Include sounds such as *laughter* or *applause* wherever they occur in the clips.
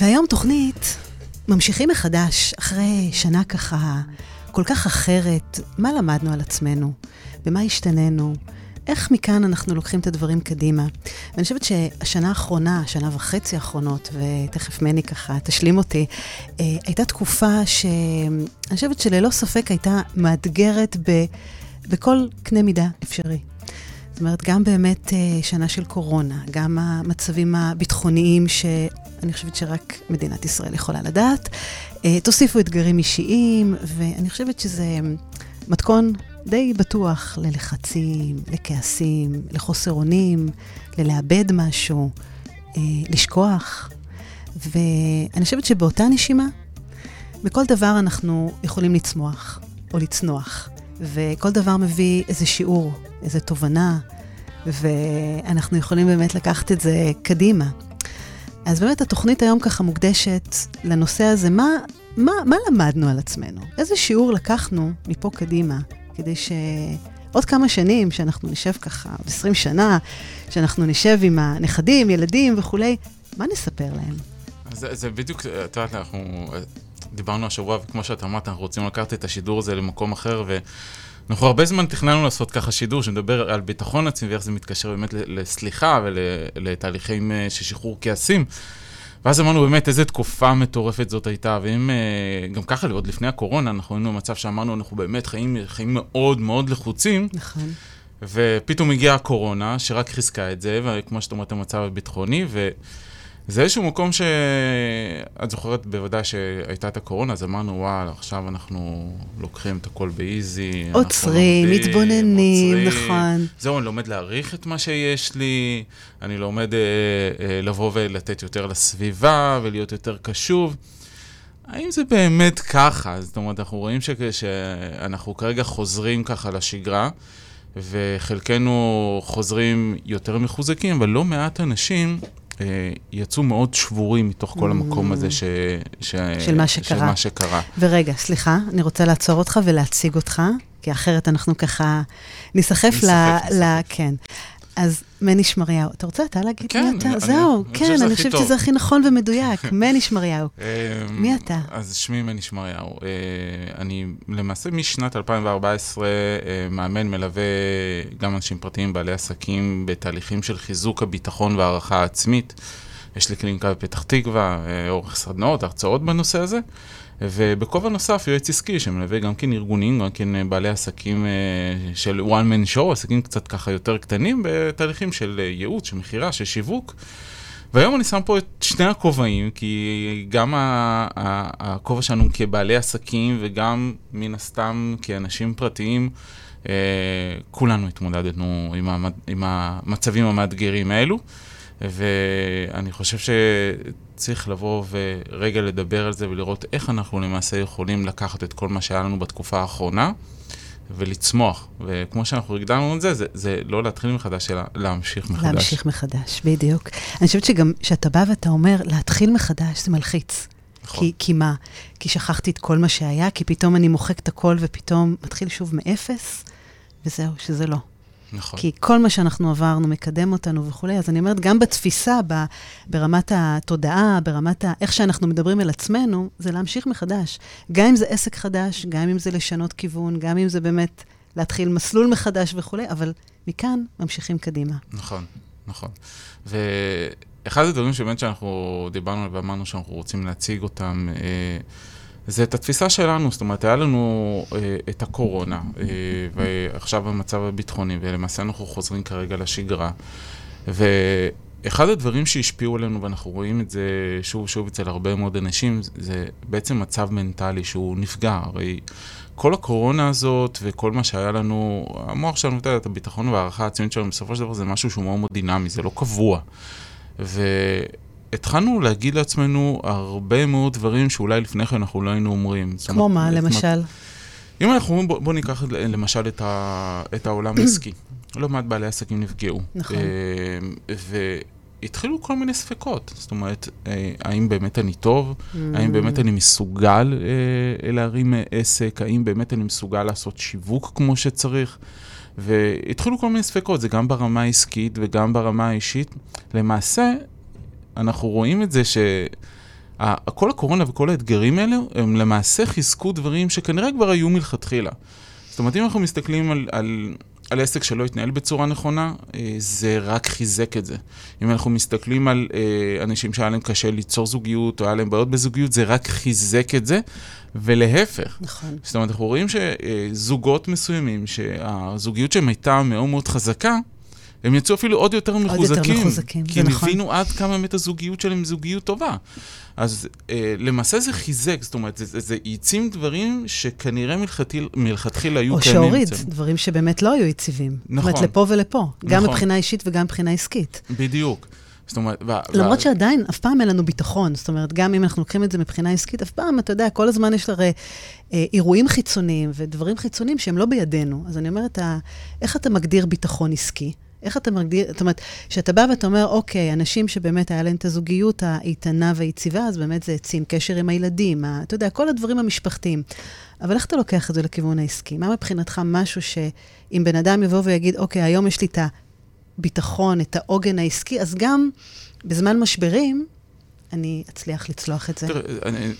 והיום תוכנית ממשיכים מחדש, אחרי שנה ככה כל כך אחרת. מה למדנו על עצמנו? במה השתננו? איך מכאן אנחנו לוקחים את הדברים קדימה? ואני חושבת שהשנה האחרונה, השנה וחצי האחרונות, ותכף מני ככה תשלים אותי, אה, הייתה תקופה שאני חושבת שללא ספק הייתה מאתגרת ב, בכל קנה מידה אפשרי. אומרת, גם באמת אה, שנה של קורונה, גם המצבים הביטחוניים שאני חושבת שרק מדינת ישראל יכולה לדעת. אה, תוסיפו אתגרים אישיים, ואני חושבת שזה מתכון די בטוח ללחצים, לכעסים, לחוסר אונים, ללאבד משהו, אה, לשכוח. ואני חושבת שבאותה נשימה, בכל דבר אנחנו יכולים לצמוח או לצנוח. וכל דבר מביא איזה שיעור, איזה תובנה, ואנחנו יכולים באמת לקחת את זה קדימה. אז באמת התוכנית היום ככה מוקדשת לנושא הזה, מה, מה, מה למדנו על עצמנו? איזה שיעור לקחנו מפה קדימה, כדי שעוד כמה שנים, שאנחנו נשב ככה, עוד 20 שנה, שאנחנו נשב עם הנכדים, ילדים וכולי, מה נספר להם? זה, זה בדיוק, את יודעת, אנחנו דיברנו השבוע, וכמו שאת אמרת, אנחנו רוצים לקחת את השידור הזה למקום אחר, ואנחנו הרבה זמן תכננו לעשות ככה שידור שמדבר על ביטחון עצמי ואיך זה מתקשר באמת לסליחה ולתהליכים אה, של שחרור כעסים. ואז אמרנו באמת איזה תקופה מטורפת זאת הייתה, ואם אה, גם ככה, עוד לפני הקורונה, אנחנו היינו במצב שאמרנו, אנחנו באמת חיים, חיים מאוד מאוד לחוצים. נכון. ופתאום הגיעה הקורונה, שרק חיזקה את זה, וכמו שאת אומרת, המצב הביטחוני, ו... זה איזשהו מקום שאת זוכרת בוודאי שהייתה את הקורונה, אז אמרנו, וואלה, עכשיו אנחנו לוקחים את הכל באיזי. עוצרים, מתבוננים, נכון. זהו, אני לומד להעריך את מה שיש לי, אני לומד אה, אה, לבוא ולתת יותר לסביבה ולהיות יותר קשוב. האם זה באמת ככה? זאת אומרת, אנחנו רואים ש... שאנחנו כרגע חוזרים ככה לשגרה, וחלקנו חוזרים יותר מחוזקים, אבל לא מעט אנשים יצאו מאוד שבורים מתוך כל המקום הזה ש, ש, של, מה שקרה. של מה שקרה. ורגע, סליחה, אני רוצה לעצור אותך ולהציג אותך, כי אחרת אנחנו ככה נסחף ל... ל... כן. אז מני שמריהו. אתה רוצה אתה להגיד כן, מי אתה? אני, זהו, אני כן, אני חושבת שזה הכי נכון ומדויק. *laughs* מני שמריהו. אמ, מי אתה? אז שמי מני שמריהו. אה, אני למעשה משנת 2014 אה, מאמן, מלווה גם אנשים פרטיים, בעלי עסקים, בתהליכים של חיזוק הביטחון והערכה העצמית. יש לי קליניקה בפתח תקווה, אה, אורך סדנאות, הרצאות בנושא הזה. ובכובע נוסף, יועץ עסקי שמלווה גם כן ארגונים, גם כן אה, בעלי עסקים אה, של one man show, עסקים קצת ככה יותר קטנים, בתהליכים של אה, ייעוץ, של מכירה, של שיווק. והיום אני שם פה את שני הכובעים, כי גם הכובע שלנו כבעלי עסקים וגם מן הסתם כאנשים פרטיים, כולנו התמודדנו עם המצבים המאתגרים האלו. ואני חושב שצריך לבוא ורגע לדבר על זה ולראות איך אנחנו למעשה יכולים לקחת את כל מה שהיה לנו בתקופה האחרונה ולצמוח. וכמו שאנחנו הגדרנו את זה, זה, זה לא להתחיל מחדש, אלא להמשיך מחדש. להמשיך מחדש, בדיוק. אני חושבת שגם כשאתה בא ואתה אומר, להתחיל מחדש, זה מלחיץ. נכון. כי, כי מה? כי שכחתי את כל מה שהיה, כי פתאום אני מוחק את הכל ופתאום מתחיל שוב מאפס, וזהו, שזה לא. נכון. כי כל מה שאנחנו עברנו מקדם אותנו וכולי. אז אני אומרת, גם בתפיסה, ב, ברמת התודעה, ברמת ה, איך שאנחנו מדברים אל עצמנו, זה להמשיך מחדש. גם אם זה עסק חדש, גם אם זה לשנות כיוון, גם אם זה באמת להתחיל מסלול מחדש וכולי, אבל מכאן ממשיכים קדימה. נכון, נכון. ואחד הדברים שבאמת שאנחנו דיברנו עליו ואמרנו שאנחנו רוצים להציג אותם, אה, זה את התפיסה שלנו, זאת אומרת, היה לנו אה, את הקורונה, אה, ועכשיו המצב הביטחוני, ולמעשה אנחנו חוזרים כרגע לשגרה. ואחד הדברים שהשפיעו עלינו, ואנחנו רואים את זה שוב ושוב אצל הרבה מאוד אנשים, זה בעצם מצב מנטלי שהוא נפגע. הרי כל הקורונה הזאת וכל מה שהיה לנו, המוח שלנו, אתה יודע, את הביטחון והערכה העצמית שלנו, בסופו של דבר זה משהו שהוא מאוד מאוד דינמי, זה לא קבוע. ו... התחלנו להגיד לעצמנו הרבה מאוד דברים שאולי לפני כן אנחנו לא היינו אומרים. כמו מה, למשל? אם אנחנו אומרים, בוא, בוא ניקח למשל את, ה, את העולם *clears throat* העסקי. לא מעט בעלי עסקים נפגעו. נכון. אה, והתחילו כל מיני ספקות. זאת אומרת, אה, האם באמת אני טוב? האם באמת אני מסוגל אה, להרים עסק? האם באמת אני מסוגל לעשות שיווק כמו שצריך? והתחילו כל מיני ספקות, זה גם ברמה העסקית וגם ברמה האישית. למעשה, אנחנו רואים את זה כל הקורונה וכל האתגרים האלה, הם למעשה חיזקו דברים שכנראה כבר היו מלכתחילה. זאת אומרת, אם אנחנו מסתכלים על, על, על עסק שלא התנהל בצורה נכונה, אה, זה רק חיזק את זה. אם אנחנו מסתכלים על אה, אנשים שהיה להם קשה ליצור זוגיות, או היה להם בעיות בזוגיות, זה רק חיזק את זה, ולהפך. נכון. זאת אומרת, אנחנו רואים שזוגות מסוימים, שהזוגיות שלהם הייתה מאוד מאוד חזקה, הם יצאו אפילו עוד יותר מחוזקים. עוד יותר מחוזקים, זה נכון. כי הם הבינו עד כמה באמת הזוגיות שלהם זוגיות טובה. אז אה, למעשה זה חיזק, זאת אומרת, זה, זה, זה העצים דברים שכנראה מלכתחיל, מלכתחילה היו קיימים. או שהוריד, דברים שבאמת לא היו יציבים. נכון. זאת אומרת, לפה ולפה, נכון. גם מבחינה אישית וגם מבחינה עסקית. בדיוק. זאת אומרת, ו... למרות ו... שעדיין, אף פעם אין לנו ביטחון. זאת אומרת, גם אם אנחנו לוקחים את זה מבחינה עסקית, אף פעם, אתה יודע, כל הזמן יש הרי אה, אירועים חיצוניים ודברים חיצוניים שהם לא בידינו. אז אני אומרת, איך אתה מגדיר ביטחון עסקי? איך אתה מגדיר, זאת אומרת, כשאתה בא ואתה אומר, אוקיי, אנשים שבאמת היה להם את הזוגיות האיתנה והיציבה, אז באמת זה עצים קשר עם הילדים, ה, אתה יודע, כל הדברים המשפחתיים. אבל איך אתה לוקח את זה לכיוון העסקי? מה מבחינתך משהו שאם בן אדם יבוא ויגיד, אוקיי, היום יש לי את הביטחון, את העוגן העסקי, אז גם בזמן משברים, אני אצליח לצלוח את זה. תראה, אני...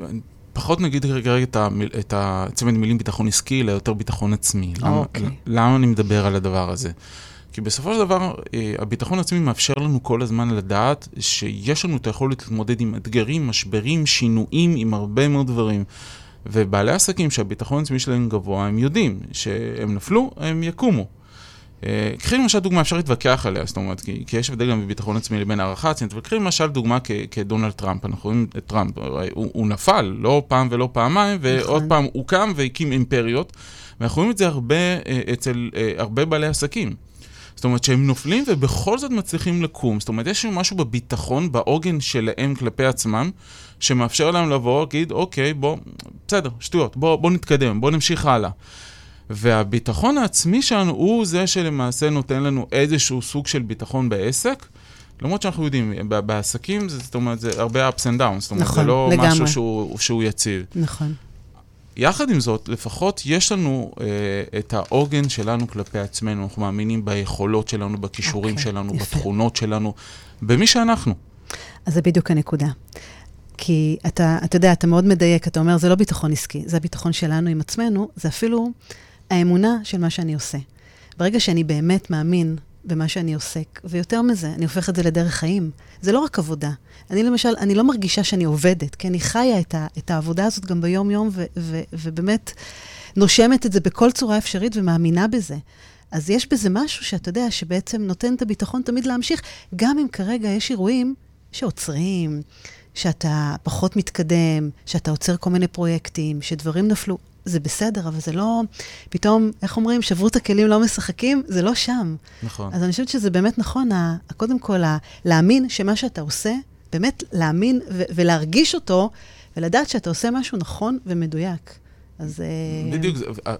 אני... פחות נגיד רגע את, המיל, את הצמד מילים ביטחון עסקי, אלא יותר ביטחון עצמי. למה, אוקיי. למה אני מדבר על הדבר הזה? כי בסופו של דבר, אה, הביטחון העצמי מאפשר לנו כל הזמן לדעת שיש לנו את היכולת להתמודד עם אתגרים, משברים, שינויים, עם הרבה מאוד דברים. ובעלי עסקים שהביטחון העצמי שלהם גבוה, הם יודעים שהם נפלו, הם יקומו. אה, קחי למשל דוגמה, אפשר להתווכח עליה, זאת אומרת, כי, כי יש הבדל גם בביטחון עצמי לבין הערכה עצמית, אבל קחי למשל דוגמה כ, כדונלד טראמפ, אנחנו רואים את טראמפ, הוא, הוא נפל לא פעם ולא פעמיים, ועוד נכון. פעם הוא קם והקים אימפריות, ואנחנו רואים את זה הרבה אה, אצל הרבה בעלי עסקים. זאת אומרת שהם נופלים ובכל זאת מצליחים לקום. זאת אומרת, יש משהו בביטחון, בעוגן שלהם כלפי עצמם, שמאפשר להם לבוא, ולהגיד, אוקיי, בוא, בסדר, שטויות, בוא, בוא נתקדם, בוא נמשיך הלאה. והביטחון העצמי שלנו הוא זה שלמעשה נותן לנו איזשהו סוג של ביטחון בעסק. למרות שאנחנו יודעים, בעסקים, זאת אומרת, זה הרבה ups and downs, זאת אומרת, נכון, זה לא לגמרי. משהו שהוא, שהוא יציב. נכון. יחד עם זאת, לפחות יש לנו אה, את העוגן שלנו כלפי עצמנו, אנחנו מאמינים ביכולות שלנו, בכישורים okay, אוקיי, שלנו, יפה. בתכונות שלנו, במי שאנחנו. אז זה בדיוק הנקודה. כי אתה, אתה יודע, אתה מאוד מדייק, אתה אומר, זה לא ביטחון עסקי, זה הביטחון שלנו עם עצמנו, זה אפילו האמונה של מה שאני עושה. ברגע שאני באמת מאמין במה שאני עוסק, ויותר מזה, אני הופך את זה לדרך חיים. זה לא רק עבודה. אני למשל, אני לא מרגישה שאני עובדת, כי אני חיה את, ה, את העבודה הזאת גם ביום-יום, ו, ו, ובאמת נושמת את זה בכל צורה אפשרית ומאמינה בזה. אז יש בזה משהו שאתה יודע, שבעצם נותן את הביטחון תמיד להמשיך, גם אם כרגע יש אירועים שעוצרים, שאתה פחות מתקדם, שאתה עוצר כל מיני פרויקטים, שדברים נפלו. זה בסדר, אבל זה לא, פתאום, איך אומרים, שברו את הכלים, לא משחקים, זה לא שם. נכון. אז אני חושבת שזה באמת נכון, ה, קודם כל, ה, להאמין שמה שאתה עושה, באמת להאמין ו- ולהרגיש אותו, ולדעת שאתה עושה משהו נכון ומדויק. אז... אה, בדיוק, אה,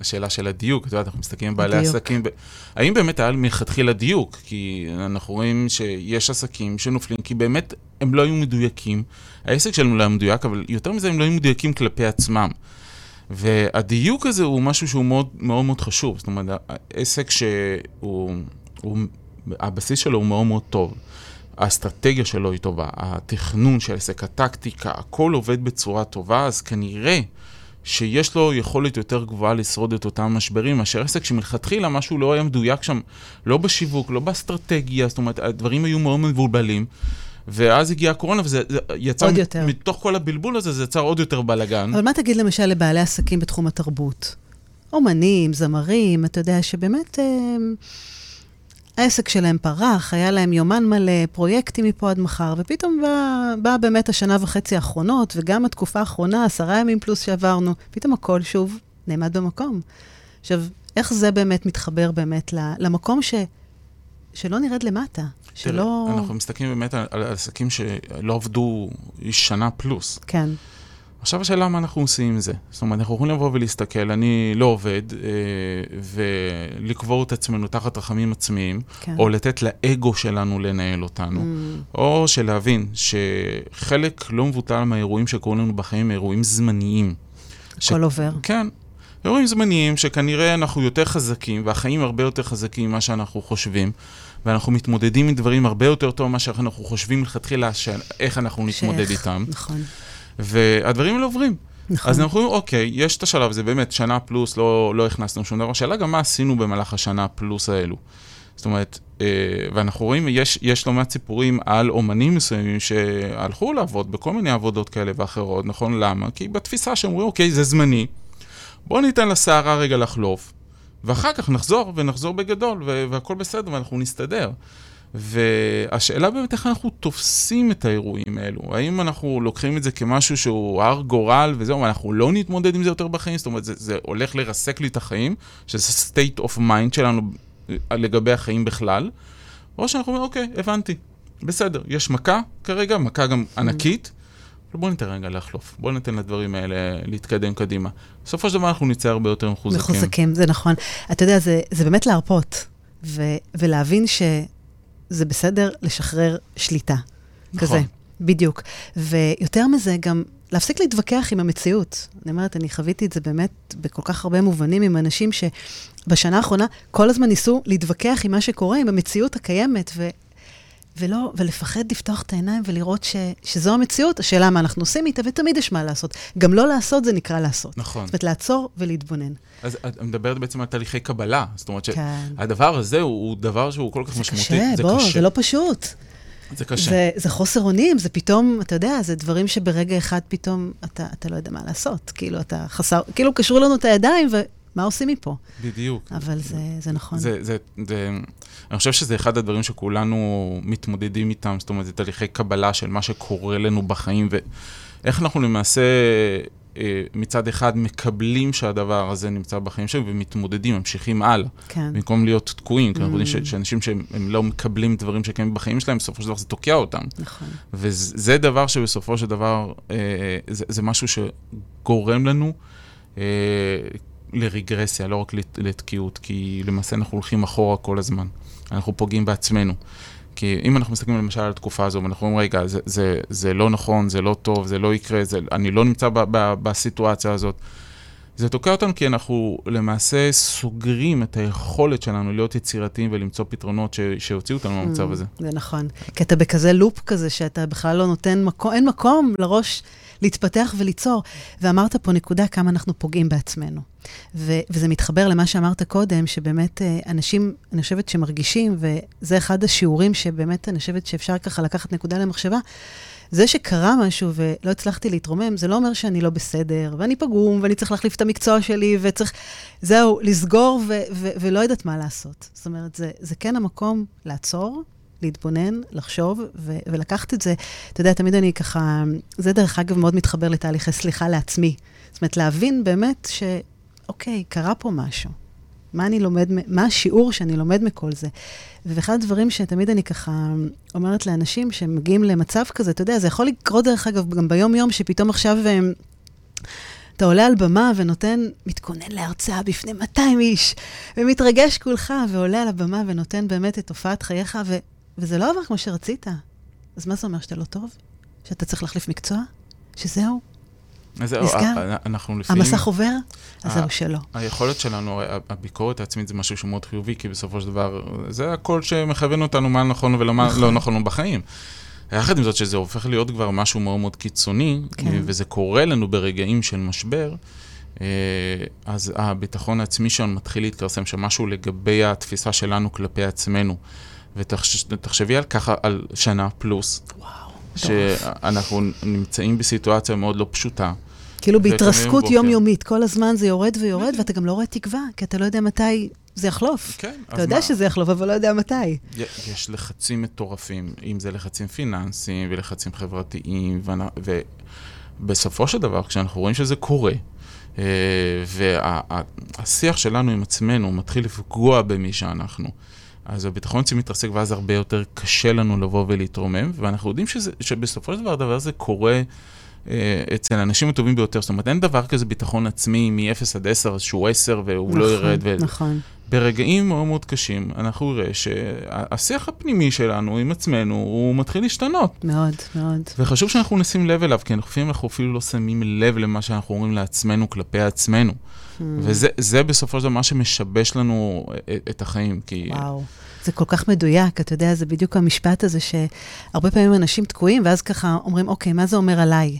השאלה של הדיוק, את יודעת, אנחנו מסתכלים על בעלי עסקים, האם באמת היה מלכתחילה דיוק? כי אנחנו רואים שיש עסקים שנופלים, כי באמת הם לא היו מדויקים. העסק שלנו לא היה מדויק, אבל יותר מזה, הם לא היו מדויקים כלפי עצמם. והדיוק הזה הוא משהו שהוא מאוד מאוד, מאוד חשוב. זאת אומרת, העסק שהוא, הוא, הבסיס שלו הוא מאוד מאוד טוב. האסטרטגיה שלו היא טובה, התכנון של העסק, הטקטיקה, הכל עובד בצורה טובה, אז כנראה שיש לו יכולת יותר גבוהה לשרוד את אותם משברים, מאשר עסק שמלכתחילה משהו לא היה מדויק שם, לא בשיווק, לא באסטרטגיה, זאת אומרת, הדברים היו מאוד מבולבלים. ואז הגיעה הקורונה, וזה יצא, עוד יותר. מתוך כל הבלבול הזה, זה יצר עוד יותר בלאגן. אבל מה תגיד למשל לבעלי עסקים בתחום התרבות? אומנים, זמרים, אתה יודע, שבאמת אה, העסק שלהם פרח, היה להם יומן מלא, פרויקטים מפה עד מחר, ופתאום באה בא באמת השנה וחצי האחרונות, וגם התקופה האחרונה, עשרה ימים פלוס שעברנו, פתאום הכל שוב נעמד במקום. עכשיו, איך זה באמת מתחבר באמת למקום ש... שלא נרד למטה, שלא... אנחנו מסתכלים באמת על, על עסקים שלא עבדו שנה פלוס. כן. עכשיו השאלה מה אנחנו עושים עם זה. זאת אומרת, אנחנו יכולים לבוא ולהסתכל, אני לא עובד, אה, ולקבור את עצמנו תחת רחמים עצמיים, כן. או לתת לאגו שלנו לנהל אותנו, mm. או שלהבין שחלק לא מבוטל מהאירועים שקורים לנו בחיים הם אירועים זמניים. הכל ש... עובר. כן. אירועים זמניים שכנראה אנחנו יותר חזקים, והחיים הרבה יותר חזקים ממה שאנחנו חושבים, ואנחנו מתמודדים עם דברים הרבה יותר טוב ממה שאנחנו חושבים מלכתחילה, איך אנחנו נתמודד איתם. נכון. והדברים האלה עוברים. נכון. אז אנחנו אומרים, אוקיי, יש את השלב הזה, באמת, שנה פלוס, לא, לא הכנסנו שום דבר. השאלה גם מה עשינו במהלך השנה פלוס האלו. זאת אומרת, אה, ואנחנו רואים, יש, יש לא מעט סיפורים על אומנים מסוימים שהלכו לעבוד בכל מיני עבודות כאלה ואחרות, נכון? למה? כי בתפיסה שאומרים, אוקיי, זה זמני, בואו ניתן לסערה רגע לחלוף, ואחר כך נחזור, ונחזור בגדול, והכול בסדר, ואנחנו נסתדר. והשאלה באמת איך אנחנו תופסים את האירועים האלו. האם אנחנו לוקחים את זה כמשהו שהוא הר גורל וזהו, ואנחנו לא נתמודד עם זה יותר בחיים? זאת אומרת, זה, זה הולך לרסק לי את החיים, שזה state of mind שלנו לגבי החיים בכלל, או שאנחנו אומרים, אוקיי, הבנתי, בסדר, יש מכה כרגע, מכה גם ענקית, בואו ניתן רגע לחלוף, בואו ניתן לדברים האלה להתקדם קדימה. בסופו של דבר אנחנו נצא הרבה יותר מחוזקים. מחוזקים, זה נכון. אתה יודע, זה, זה באמת להרפות, ו- ולהבין שזה בסדר לשחרר שליטה. נכון. כזה, בדיוק. ויותר מזה, גם להפסיק להתווכח עם המציאות. אני אומרת, אני חוויתי את זה באמת בכל כך הרבה מובנים עם אנשים שבשנה האחרונה כל הזמן ניסו להתווכח עם מה שקורה, עם המציאות הקיימת, ו... ולא, ולפחד לפתוח את העיניים ולראות ש, שזו המציאות, השאלה מה אנחנו עושים איתה, ותמיד יש מה לעשות. גם לא לעשות זה נקרא לעשות. נכון. זאת אומרת, לעצור ולהתבונן. אז את מדברת בעצם על תהליכי קבלה. זאת אומרת שהדבר כן. הזה הוא, הוא דבר שהוא כל כך זה משמעותי. קשה, זה בוא, קשה, בוא, זה לא פשוט. זה קשה. זה, זה חוסר אונים, זה פתאום, אתה יודע, זה דברים שברגע אחד פתאום אתה, אתה לא יודע מה לעשות. כאילו, אתה חסר, כאילו קשרו לנו את הידיים, ומה עושים מפה? בדיוק. אבל זה, זה נכון. זה, זה, זה, אני חושב שזה אחד הדברים שכולנו מתמודדים איתם, זאת אומרת, זה תהליכי קבלה של מה שקורה לנו בחיים, ואיך אנחנו למעשה אה, מצד אחד מקבלים שהדבר הזה נמצא בחיים שלהם ומתמודדים, ממשיכים הלאה. כן. במקום להיות תקועים, כי אנחנו יודעים mm. שאנשים שהם לא מקבלים דברים שקיימים בחיים שלהם, בסופו של דבר זה תוקע אותם. נכון. וזה דבר שבסופו של דבר, אה, זה, זה משהו שגורם לנו אה, לרגרסיה, לא רק לתקיעות, כי למעשה אנחנו הולכים אחורה כל הזמן. אנחנו פוגעים בעצמנו. כי אם אנחנו מסתכלים למשל על התקופה הזו, ואנחנו אומרים, רגע, זה, זה, זה לא נכון, זה לא טוב, זה לא יקרה, זה, אני לא נמצא ב, ב, בסיטואציה הזאת. זה תוקע אותנו כי אנחנו למעשה סוגרים את היכולת שלנו להיות יצירתיים ולמצוא פתרונות ש, שיוציאו אותנו מהמצב mm, הזה. זה נכון. כי אתה בכזה לופ כזה, שאתה בכלל לא נותן מקום, אין מקום לראש להתפתח וליצור. ואמרת פה נקודה כמה אנחנו פוגעים בעצמנו. ו- וזה מתחבר למה שאמרת קודם, שבאמת אה, אנשים, אני חושבת שמרגישים, וזה אחד השיעורים שבאמת אני חושבת שאפשר ככה לקחת נקודה למחשבה, זה שקרה משהו ולא הצלחתי להתרומם, זה לא אומר שאני לא בסדר, ואני פגום, ואני צריך להחליף את המקצוע שלי, וצריך, זהו, לסגור ו- ו- ולא יודעת מה לעשות. זאת אומרת, זה, זה כן המקום לעצור, להתבונן, לחשוב ו- ולקחת את זה. אתה יודע, תמיד אני ככה, זה דרך אגב מאוד מתחבר לתהליכי סליחה לעצמי. זאת אומרת, להבין באמת ש... אוקיי, קרה פה משהו. מה אני לומד, מה השיעור שאני לומד מכל זה? ואחד הדברים שתמיד אני ככה אומרת לאנשים שמגיעים למצב כזה, אתה יודע, זה יכול לקרות דרך אגב גם ביום-יום, שפתאום עכשיו הם, אתה עולה על במה ונותן, מתכונן להרצאה בפני 200 איש, ומתרגש כולך, ועולה על הבמה ונותן באמת את הופעת חייך, ו, וזה לא עבר כמו שרצית. אז מה זה אומר, שאתה לא טוב? שאתה צריך להחליף מקצוע? שזהו? נסגר? אנחנו לפעמים... המסך עובר? אז זהו שלא. היכולת שלנו, הביקורת העצמית זה משהו שהוא מאוד חיובי, כי בסופו של דבר, זה הקול שמכוון אותנו מה נכון ומה נכון. לא נכון בחיים. יחד עם זאת שזה הופך להיות כבר משהו מאוד מאוד קיצוני, כן. וזה קורה לנו ברגעים של משבר, אה, אז הביטחון העצמי שלנו מתחיל להתכרסם שם משהו לגבי התפיסה שלנו כלפי עצמנו. ותחשבי על ככה, על שנה פלוס. וואו. שאנחנו נמצאים בסיטואציה מאוד לא פשוטה. כאילו בהתרסקות יומיומית, כל הזמן זה יורד ויורד, ואתה גם לא רואה תקווה, כי אתה לא יודע מתי זה יחלוף. כן, אתה יודע מה? שזה יחלוף, אבל לא יודע מתי. יש לחצים מטורפים, אם זה לחצים פיננסיים ולחצים חברתיים, ובסופו של דבר, כשאנחנו רואים שזה קורה, אה, והשיח שלנו עם עצמנו מתחיל לפגוע במי שאנחנו. אז הביטחון עצמי מתרסק, ואז הרבה יותר קשה לנו לבוא ולהתרומם, ואנחנו יודעים שזה, שבסופו של דבר הדבר הזה קורה אצל האנשים הטובים ביותר. זאת אומרת, אין דבר כזה ביטחון עצמי מ-0 עד 10, שהוא 10 והוא נכון, לא ירד. ו... נכון. ברגעים מאוד מאוד קשים, אנחנו נראה שהשיח הפנימי שלנו עם עצמנו, הוא מתחיל להשתנות. מאוד, מאוד. וחשוב שאנחנו נשים לב אליו, כי לפעמים אנחנו אפילו לא שמים לב למה שאנחנו אומרים לעצמנו כלפי עצמנו. Hmm. וזה זה בסופו של דבר מה שמשבש לנו את החיים. כי... וואו. זה כל כך מדויק, אתה יודע, זה בדיוק המשפט הזה שהרבה פעמים אנשים תקועים, ואז ככה אומרים, אוקיי, מה זה אומר עליי?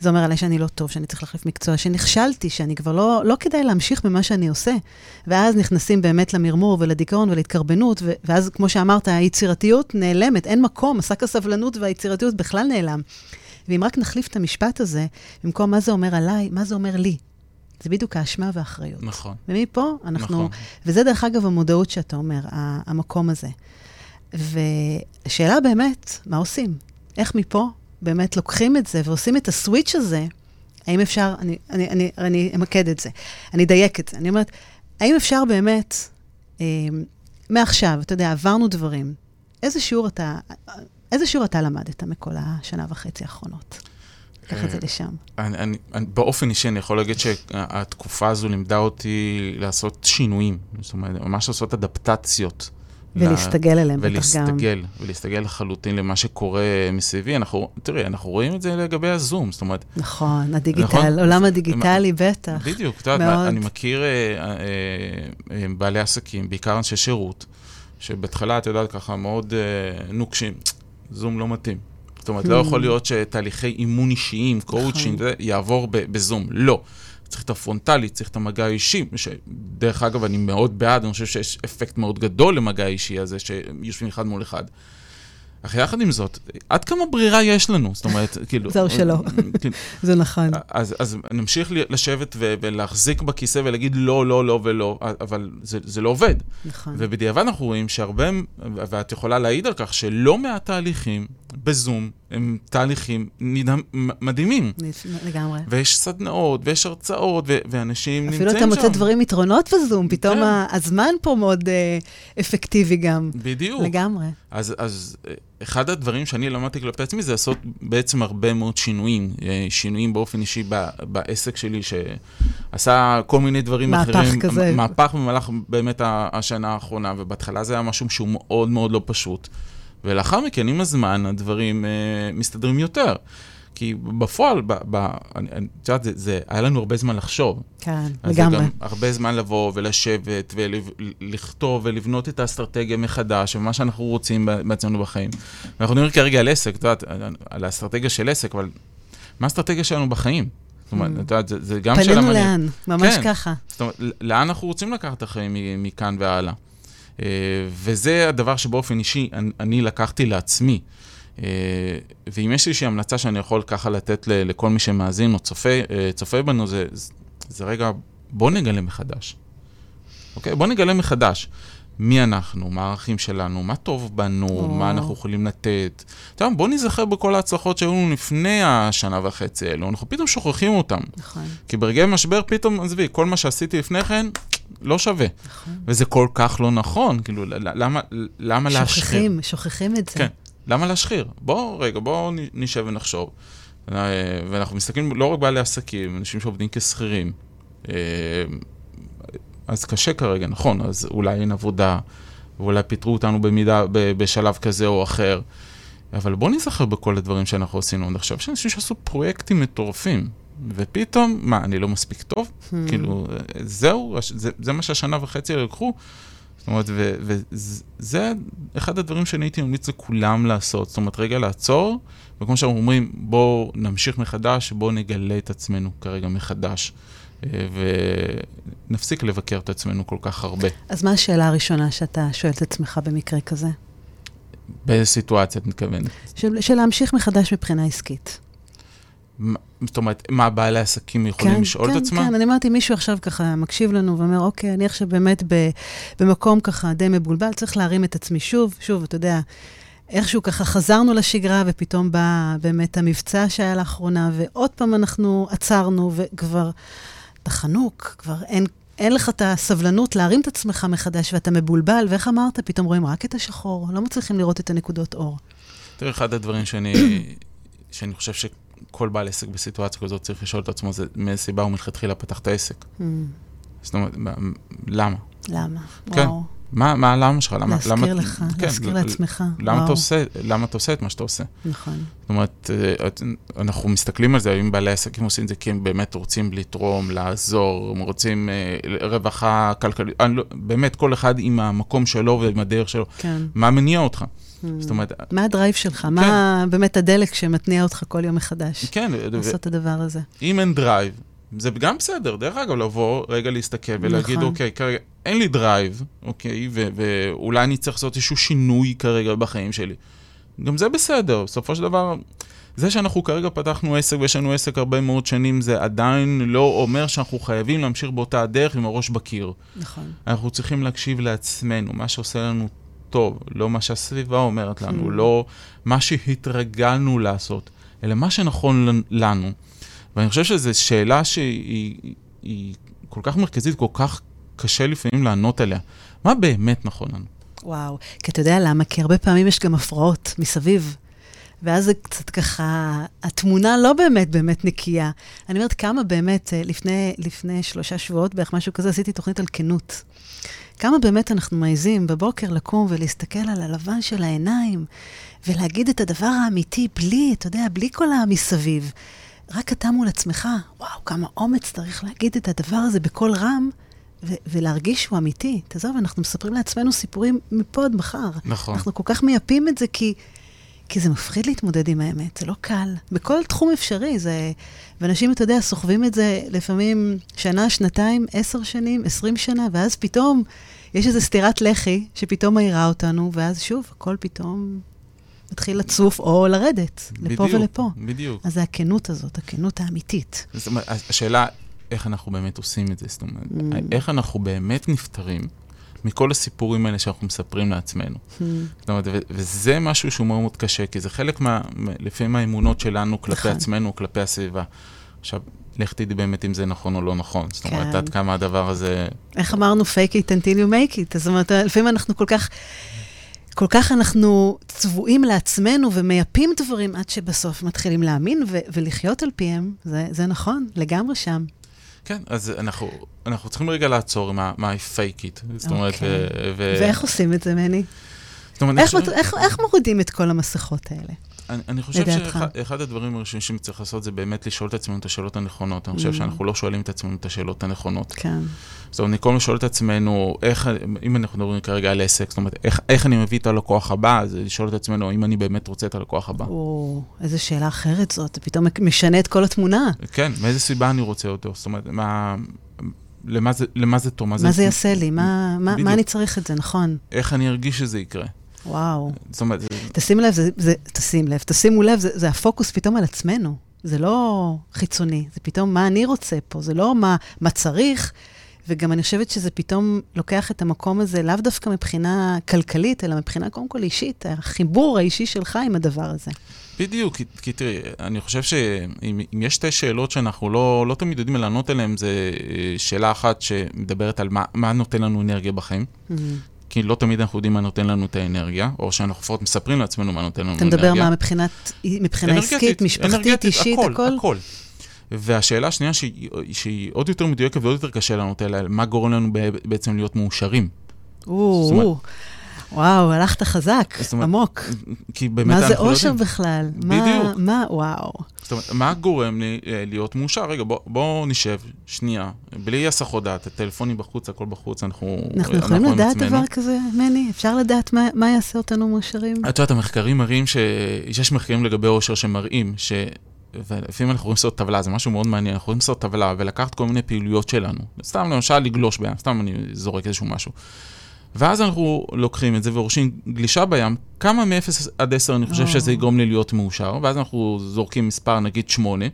זה אומר עליי שאני לא טוב, שאני צריך להחליף מקצוע, שנכשלתי, שאני כבר לא, לא כדאי להמשיך במה שאני עושה. ואז נכנסים באמת למרמור ולדיכאון ולהתקרבנות, ו- ואז, כמו שאמרת, היצירתיות נעלמת, אין מקום, עסק הסבלנות והיצירתיות בכלל נעלם. ואם רק נחליף את המשפט הזה, במקום מה זה אומר עליי, מה זה אומר לי? זה בדיוק האשמה והאחריות. נכון. ומפה אנחנו... נכון. וזה דרך אגב המודעות שאתה אומר, המקום הזה. והשאלה באמת, מה עושים? איך מפה באמת לוקחים את זה ועושים את הסוויץ' הזה, האם אפשר, אני, אני, אני, אני אמקד את זה, אני אדייק את זה, אני אומרת, האם אפשר באמת, אה, מעכשיו, אתה יודע, עברנו דברים, איזה שיעור אתה, איזה שיעור אתה למדת מכל השנה וחצי האחרונות? קח את זה לשם. אני, אני, אני, באופן אישי, אני יכול להגיד שהתקופה הזו לימדה אותי לעשות שינויים, זאת אומרת, ממש לעשות אדפטציות. ולהסתגל אליהם בטח גם. ולהסתגל, ולהסתגל לחלוטין למה שקורה מסביבי. אנחנו, תראי, אנחנו רואים את זה לגבי הזום, זאת אומרת... נכון, הדיגיטל, נכון? עולם הדיגיטלי, בטח. בדיוק, את יודעת, אני מכיר אה, אה, אה, בעלי עסקים, בעיקר אנשי שירות, שבהתחלה, את יודעת, ככה מאוד אה, נוקשים, זום לא מתאים. זאת אומרת, לא יכול להיות שתהליכי אימון אישיים, קואוצ'ינג, נכון. יעבור בזום. לא. צריך את הפרונטלי, צריך את המגע האישי, שדרך אגב, אני מאוד בעד, אני חושב שיש אפקט מאוד גדול למגע האישי הזה, שיושבים אחד מול אחד. אך יחד עם זאת, עד כמה ברירה יש לנו? זאת אומרת, *laughs* כאילו... זהו שלא, *laughs* זה נכון. אז, אז נמשיך לשבת ו- ולהחזיק בכיסא ולהגיד לא, לא, לא ולא, אבל זה, זה לא עובד. נכון. ובדיעבד אנחנו רואים שהרבה, ואת יכולה להעיד על כך, שלא מעט תהליכים בזום הם תהליכים נדהם, מדהימים. לגמרי. ויש סדנאות, ויש הרצאות, ו- ואנשים נמצאים שם. אפילו אתה מוצא דברים יתרונות בזום, פתאום כן. הזמן פה מאוד אה, אפקטיבי גם. בדיוק. לגמרי. אז, אז אחד הדברים שאני למדתי כלפי עצמי זה לעשות בעצם הרבה מאוד שינויים. שינויים באופן אישי ב- בעסק שלי, שעשה כל מיני דברים מהפך אחרים. מהפך כזה. מהפך במהלך באמת השנה האחרונה, ובהתחלה זה היה משהו שהוא מאוד מאוד לא פשוט. ולאחר מכן, עם הזמן, הדברים אה, מסתדרים יותר. כי בפועל, את יודעת, זה, זה, היה לנו הרבה זמן לחשוב. כן, אז לגמרי. זה גם הרבה זמן לבוא ולשבת ולכתוב ולבנות את האסטרטגיה מחדש, ומה שאנחנו רוצים בעצמנו בחיים. ואנחנו מדברים כרגע על עסק, את יודעת, על האסטרטגיה של עסק, אבל מה האסטרטגיה שלנו בחיים? זאת אומרת, את יודעת, זה, זה גם שאלה. פנינו לאן, ממש כן. ככה. זאת אומרת, לאן אנחנו רוצים לקחת את החיים מכאן והלאה? וזה הדבר שבאופן אישי אני, אני לקחתי לעצמי. ואם יש איזושהי המלצה שאני יכול ככה לתת לכל מי שמאזין או צופה, צופה בנו, זה, זה רגע, בוא נגלה מחדש. אוקיי? בוא נגלה מחדש. מי אנחנו, מה הערכים שלנו, מה טוב בנו, או. מה אנחנו יכולים לתת. טוב, בוא נזכר בכל ההצלחות שהיו לנו לפני השנה וחצי האלו, אנחנו פתאום שוכחים אותם. נכון. כי ברגעי משבר פתאום, עזבי, כל מה שעשיתי לפני כן, לא שווה. נכון. וזה כל כך לא נכון, כאילו, למה, למה להשחיר? שוכחים, שוכחים את זה. כן, למה להשחיר? בואו, רגע, בואו נשב ונחשוב. ואנחנו מסתכלים לא רק בעלי עסקים, אנשים שעובדים כשכירים. אז קשה כרגע, נכון, אז אולי אין עבודה, ואולי פיטרו אותנו במידה, בשלב כזה או אחר. אבל בואו נזכר בכל הדברים שאנחנו עשינו. אני חושב שאנשים שעשו פרויקטים מטורפים, ופתאום, מה, אני לא מספיק טוב? Hmm. כאילו, זהו, זה, זה מה שהשנה וחצי לקחו. זאת אומרת, וזה אחד הדברים שאני הייתי ממליץ לכולם לעשות. זאת אומרת, רגע לעצור, וכמו שאנחנו אומרים, בואו נמשיך מחדש, בואו נגלה את עצמנו כרגע מחדש. ונפסיק לבקר את עצמנו כל כך הרבה. אז מה השאלה הראשונה שאתה שואל את עצמך במקרה כזה? באיזה סיטואציה את מתכוונת? של, של להמשיך מחדש מבחינה עסקית. זאת אומרת, מה בעלי העסקים יכולים כן, לשאול כן, את עצמם? כן, אני אמרתי, מישהו עכשיו ככה מקשיב לנו ואומר, אוקיי, אני עכשיו באמת ב, במקום ככה די מבולבל, צריך להרים את עצמי שוב. שוב, אתה יודע, איכשהו ככה חזרנו לשגרה, ופתאום בא באמת המבצע שהיה לאחרונה, ועוד פעם אנחנו עצרנו, וכבר אתה חנוק, כבר אין, אין לך את הסבלנות להרים את עצמך מחדש, ואתה מבולבל, ואיך אמרת? פתאום רואים רק את השחור, לא מצליחים לראות את הנקודות אור. תראה, אחד הדברים שאני, שאני חושב כל בעל עסק בסיטואציה כזאת צריך לשאול את עצמו זה מאיזה סיבה הוא מלכתחילה פתח את העסק. Mm, זאת אומרת, מה- למה? למה? כן. וואו. מה, מה הלמה שלך? למה, להזכיר למה, לך, כן, להזכיר לעצמך. למה. אתה, עושה, למה אתה עושה את מה שאתה עושה? נכון. זאת אומרת, אה, אנחנו מסתכלים על זה, האם בעלי עסקים עושים את זה כי הם באמת רוצים לתרום, לעזור, הם רוצים אה, רווחה כלכלית, לא, באמת, כל אחד עם המקום שלו ועם הדרך שלו. כן. מה מניע אותך? Mm. זאת אומרת, מה ה drive שלך? מה באמת הדלק שמתניע אותך כל יום מחדש? כן, ו- לעשות את הדבר הזה. אם אין drive, זה גם בסדר. דרך אגב, לבוא, רגע להסתכל ולהגיד, נכון. אוקיי, כרגע אין לי drive, אוקיי, ו- ואולי אני צריך לעשות איזשהו שינוי כרגע בחיים שלי. גם זה בסדר, בסופו של דבר, זה שאנחנו כרגע פתחנו עסק ויש לנו עסק הרבה מאוד שנים, זה עדיין לא אומר שאנחנו חייבים להמשיך באותה הדרך עם הראש בקיר. נכון. אנחנו צריכים להקשיב לעצמנו, מה שעושה לנו טוב, לא מה שהסביבה אומרת לנו, Hmm. לא מה שהתרגלנו לעשות, אלא מה שנכון לנ- לנו. ואני חושב שזו שאלה שהיא היא כל כך מרכזית, כל כך קשה לפעמים לענות עליה. מה באמת נכון לנו? וואו. כי אתה יודע למה? כי הרבה פעמים יש גם הפרעות מסביב. ואז זה קצת ככה, התמונה לא באמת באמת נקייה. אני אומרת, כמה באמת, אה, לפני, לפני שלושה שבועות בערך, משהו כזה, עשיתי תוכנית על כנות. כמה באמת אנחנו מעיזים בבוקר לקום ולהסתכל על הלבן של העיניים, ולהגיד את הדבר האמיתי בלי, אתה יודע, בלי כל המסביב. רק אתה מול עצמך, וואו, כמה אומץ צריך להגיד את הדבר הזה בקול רם, ו- ולהרגיש שהוא אמיתי. תעזוב, אנחנו מספרים לעצמנו סיפורים מפה עד מחר. נכון. אנחנו כל כך מייפים את זה כי, כי זה מפחיד להתמודד עם האמת, זה לא קל. בכל תחום אפשרי, זה... ואנשים, אתה יודע, סוחבים את זה לפעמים שנה, שנתיים, עשר שנים, עשרים שנה, ואז פתאום יש איזו סטירת לחי שפתאום מאירה אותנו, ואז שוב, הכל פתאום מתחיל לצוף או לרדת, לפה בדיוק, ולפה. בדיוק. אז זה הכנות הזאת, הכנות האמיתית. זאת אומרת, השאלה, איך אנחנו באמת עושים את זה? זאת אומרת, Mm. איך אנחנו באמת נפטרים מכל הסיפורים האלה שאנחנו מספרים לעצמנו? זאת אומרת, ו- וזה משהו שהוא מאוד מאוד קשה, כי זה חלק מה... לפעמים האמונות שלנו כלפי נכון. עצמנו, כלפי הסביבה. עכשיו, לך תדעי באמת אם זה נכון או לא נכון. זאת אומרת, כן. עד כמה הדבר הזה... איך אמרנו, fake it until you make it. זאת אומרת, לפעמים אנחנו כל כך, כל כך אנחנו צבועים לעצמנו ומייפים דברים עד שבסוף מתחילים להאמין ו- ולחיות על פיהם. זה, זה נכון, לגמרי שם. כן, אז אנחנו, אנחנו צריכים רגע לעצור עם ה- מה היא fake it. זאת אומרת, אוקיי. ו... ואיך עושים את זה, מני? איך מורידים את כל המסכות האלה? אני, אני חושב? שאחד הדברים הראשונים שצריך לעשות זה באמת לשאול את עצמנו את השאלות הנכונות. אני חושב Mm. שאנחנו לא שואלים את עצמנו את השאלות הנכונות. כן. זאת אומרת, אני כל הזמן שואל את עצמנו, איך, אם אנחנו מדברים כרגע על עסק, זאת אומרת, איך, איך אני מביא את הלקוח הבא, אז לשאול את עצמנו, האם אני באמת רוצה את הלקוח הבא. או, איזו שאלה אחרת זאת, זה פתאום משנה את כל התמונה. כן, מאיזה סיבה אני רוצה אותו? זאת אומרת, מה... למה זה, למה זה טוב? מה זה יעשה לי? מה, מה. מה אני צריך את זה, נכון. איך אני ארגיש שזה יקרה? וואו. זאת אומרת, תשים לב, זה, זה, תשים לב, תשימו לב, זה, זה הפוקוס פתאום על עצמנו. זה לא חיצוני, זה פתאום מה אני רוצה פה, זה לא מה, מה צריך, וגם אני חושבת שזה פתאום לוקח את המקום הזה, לאו דווקא מבחינה כלכלית, אלא מבחינה קודם כל אישית, החיבור האישי שלך עם הדבר הזה. בדיוק, כי, כי תראי, אני חושב שאם אם יש שתי שאלות שאנחנו לא, לא תמיד יודעים לענות עליהן, זה אה, שאלה אחת שמדברת על מה, מה נותן לנו אנרגיה בחיים. כי לא תמיד אנחנו יודעים מה נותן לנו את האנרגיה, או שאנחנו לפחות מספרים לעצמנו מה נותן לנו אתה אנרגיה. מדבר מה מבחינת, מבחינה עסקית, משפחתית, אנרגטית, אישית, הכל, הכל? הכל. והשאלה השנייה שהיא, שהיא עוד יותר מדויקת ועוד יותר קשה לענות עליה, מה גורם לנו בעצם להיות מאושרים. או, זאת אומרת- או, וואו, הלכת חזק, אומרת, עמוק. כי באמת מה זה אנחנו לא אושר יודעים. בכלל? מה- בדיוק. מה, וואו. זאת אומרת, מה גורם לי אה, להיות מאושר? רגע, בוא- בואו נשב שנייה, בלי הסחות דעת, הטלפונים בחוץ, הכל בחוץ, אנחנו... אנחנו יכולים עם לדעת עצמנו. דבר כזה, מני? אפשר לדעת מה- מה יעשה אותנו מאושרים? את יודעת, המחקרים מראים ש... יש מחקרים לגבי אושר שמראים ש... ולפעמים אנחנו יכולים לעשות טבלה, זה משהו מאוד מעניין, אנחנו יכולים לעשות טבלה ולקחת כל מיני פעילויות שלנו. סתם למשל לגלוש בים, סתם אני זורק איזשהו משהו. ואז אנחנו לוקחים את זה ורושמים גלישה בים, כמה מ-0 עד 10 אני חושב או. שזה יגרום לי להיות מאושר, ואז אנחנו זורקים מספר נגיד 8,